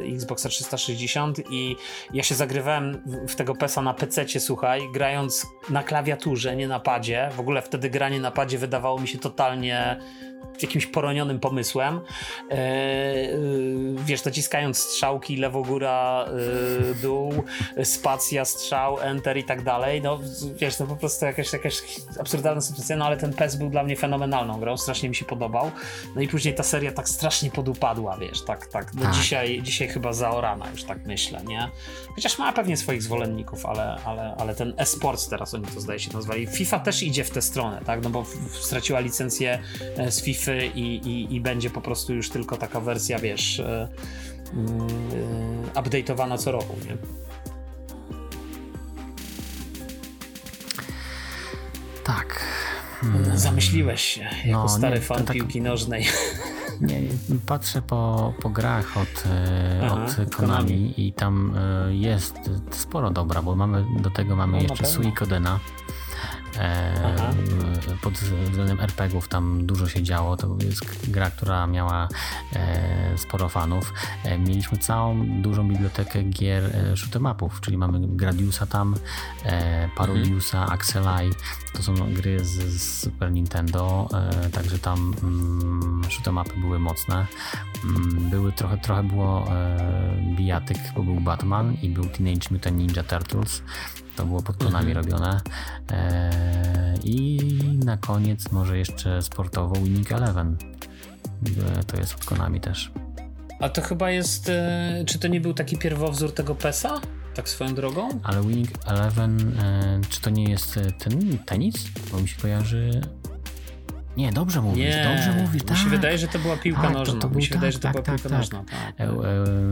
[SPEAKER 1] e Xboxa 360 i ja się zagrywałem w tego PESa na PC, słuchaj, grając na klawiaturze, nie na padzie. W ogóle wtedy granie na padzie wydawało mi się totalnie jakimś poronionym pomysłem. E, e, wiesz, naciskając strzałki, lewo góra, e, dół, spacja, strzał, enter i tak dalej. No wiesz, to po prostu jakaś, jakaś absurdalna sytuacja, no ale ten PES był dla mnie fenomenalną grą, strasznie mi się podobał. No i później ta seria tak strasznie podupadła, wiesz, tak, tak. No, tak. Dzisiaj, dzisiaj chyba zaorana, już tak myślę, nie? Chociaż ma pewnie swoich zwolenników, ale, ale, ale ten e-sports teraz oni to zdaje się nazwali. FIFA też idzie w tę stronę, tak? No bo straciła licencję z FIFA i, i, i będzie po prostu już tylko taka wersja, wiesz, e, mm, e, update'owana co roku, nie?
[SPEAKER 2] Tak.
[SPEAKER 1] Hmm. Zamyśliłeś się jako no, stary nie, fan tak, piłki nożnej. <laughs>
[SPEAKER 2] Nie, patrzę po, po grach od, e, Aha, od Konami, i tam jest sporo dobra, bo mamy do tego mamy no, jeszcze Suikodena. E, pod względem RPGów tam dużo się działo. To jest gra, która miała e, sporo fanów. E, mieliśmy całą dużą bibliotekę gier shoot'em upów, czyli mamy Gradiusa tam, e, Parodiusa, mhm. Axelai. To są gry z, z Super Nintendo, e, także tam mm, shoot'em były mocne. Mm, były trochę, trochę było e, bijatyk, bo był Batman i był Teenage Mutant Ninja Turtles. To było pod Konami mhm. robione. E, I na koniec może jeszcze sportowo Winning Eleven. E, to jest od Konami też.
[SPEAKER 1] A to chyba jest. E, czy to nie był taki pierwowzór tego PESA? Tak swoją drogą?
[SPEAKER 2] Ale Winning Eleven, e, czy to nie jest e, ten tenis? Bo mi się kojarzy. Nie, dobrze mówisz, nie, dobrze mówisz. Tak.
[SPEAKER 1] Mi się tak. wydaje, że to była piłka tak, nożna. To, to był, mi się tak, wydaje, że to tak, była piłka tak. nożna.
[SPEAKER 2] Tak. E, e,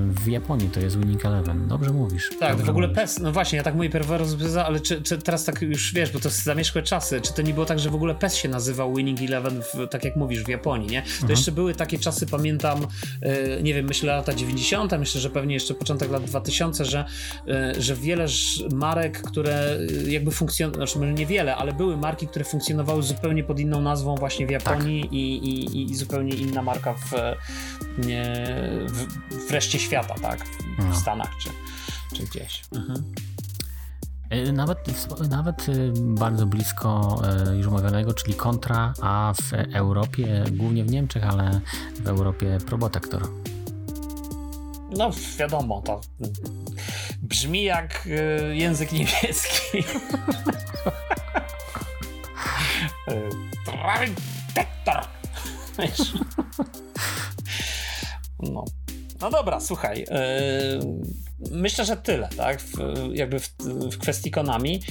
[SPEAKER 2] w Japonii to jest Winning Eleven. Dobrze mówisz.
[SPEAKER 1] Tak,
[SPEAKER 2] dobrze
[SPEAKER 1] w ogóle mówisz. PES, no właśnie, ja tak mówię pierwowzór, ale czy, czy, teraz tak już wiesz, bo to zamieszkłe czasy, czy to nie było tak, że w ogóle PES się nazywał Winning Eleven, w, tak jak mówisz, w Japonii, nie? To mhm. jeszcze były takie czasy, pamiętam, e, nie wiem, myślę lata 90., myślę, że pewnie jeszcze początek lat 2000, że, e, że wiele marek, które e, jakby funkcjonowały, znaczy niewiele, ale były marki, które funkcjonowały zupełnie pod inną nazwą właśnie w Japonii tak i, i, i zupełnie inna marka w, w, w reszcie świata, tak? W, no. Stanach czy, czy gdzieś. Mhm.
[SPEAKER 2] E, nawet, nawet e, bardzo blisko e, już omawianego, czyli kontra, a w Europie, głównie w Niemczech, ale w Europie Probotector.
[SPEAKER 1] No wiadomo, to brzmi jak język niemiecki. <laughs> Tektor. No. No dobra, słuchaj. Yy, myślę, że tyle, tak? W, jakby w, w, kwestii Konami.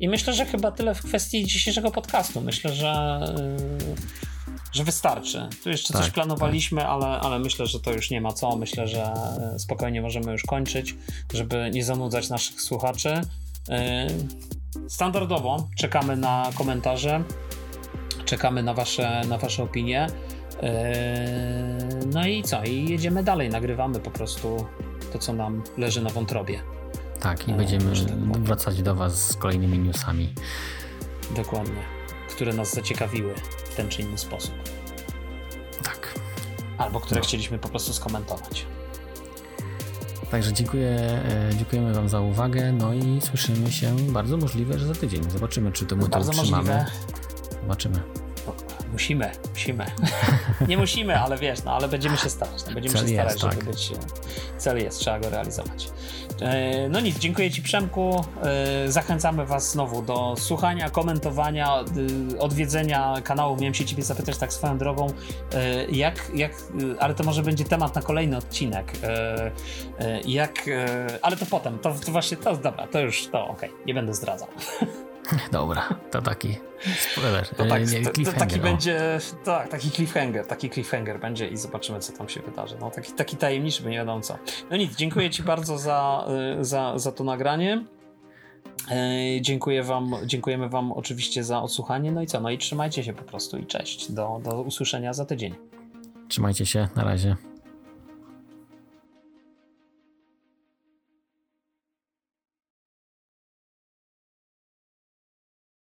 [SPEAKER 1] I myślę, że chyba tyle w kwestii dzisiejszego podcastu. Myślę, że. Yy, że wystarczy. Tu jeszcze
[SPEAKER 2] Tak,
[SPEAKER 1] coś planowaliśmy, ale, ale myślę, że to już nie ma co. Myślę, że e, spokojnie możemy już kończyć, żeby nie zanudzać naszych słuchaczy. Standardowo czekamy na komentarze, czekamy na wasze, na wasze opinie. E, No i co? I jedziemy dalej, nagrywamy po prostu to, co nam leży na wątrobie.
[SPEAKER 2] Tak, i
[SPEAKER 1] E,
[SPEAKER 2] będziemy
[SPEAKER 1] tak
[SPEAKER 2] wracać do Was z kolejnymi newsami.
[SPEAKER 1] Dokładnie. Które nas zaciekawiły w ten czy inny sposób.
[SPEAKER 2] Tak.
[SPEAKER 1] Albo które
[SPEAKER 2] No.
[SPEAKER 1] chcieliśmy po prostu skomentować.
[SPEAKER 2] Także dziękuję, e, dziękujemy Wam za uwagę. No i słyszymy się bardzo możliwe, że za tydzień. Zobaczymy, czy to my to
[SPEAKER 1] Bardzo
[SPEAKER 2] utrzymamy.
[SPEAKER 1] możliwe.
[SPEAKER 2] Zobaczymy.
[SPEAKER 1] Musimy, musimy. <laughs> Nie musimy, ale wiesz, no ale będziemy się starać. No, będziemy
[SPEAKER 2] Cel
[SPEAKER 1] się starać,
[SPEAKER 2] jest,
[SPEAKER 1] żeby
[SPEAKER 2] tak.
[SPEAKER 1] być. e, Cel jest, trzeba go realizować. E, No nic, dziękuję Ci Przemku. E, Zachęcamy Was znowu do słuchania, komentowania, y, odwiedzenia kanału. Miałem się Ciebie zapytać tak swoją drogą, e, jak, jak, ale to może będzie temat na kolejny odcinek. E, e, Jak, e, ale to potem, to, to właśnie, to dobra, to już, to okej, nie będę zdradzał. <laughs>
[SPEAKER 2] Dobra, to taki spoiler.
[SPEAKER 1] To, tak,
[SPEAKER 2] E, nie,
[SPEAKER 1] to, taki
[SPEAKER 2] o.
[SPEAKER 1] będzie, tak, taki cliffhanger, taki cliffhanger będzie i zobaczymy, co tam się wydarzy. No, taki, taki tajemniczy, nie wiadomo co. No nic, dziękuję Ci bardzo za, y, za, za to nagranie. E, Dziękuję wam, dziękujemy Wam oczywiście za odsłuchanie. No i co? No i trzymajcie się po prostu i cześć. Do, do usłyszenia za tydzień.
[SPEAKER 2] Trzymajcie się, na razie.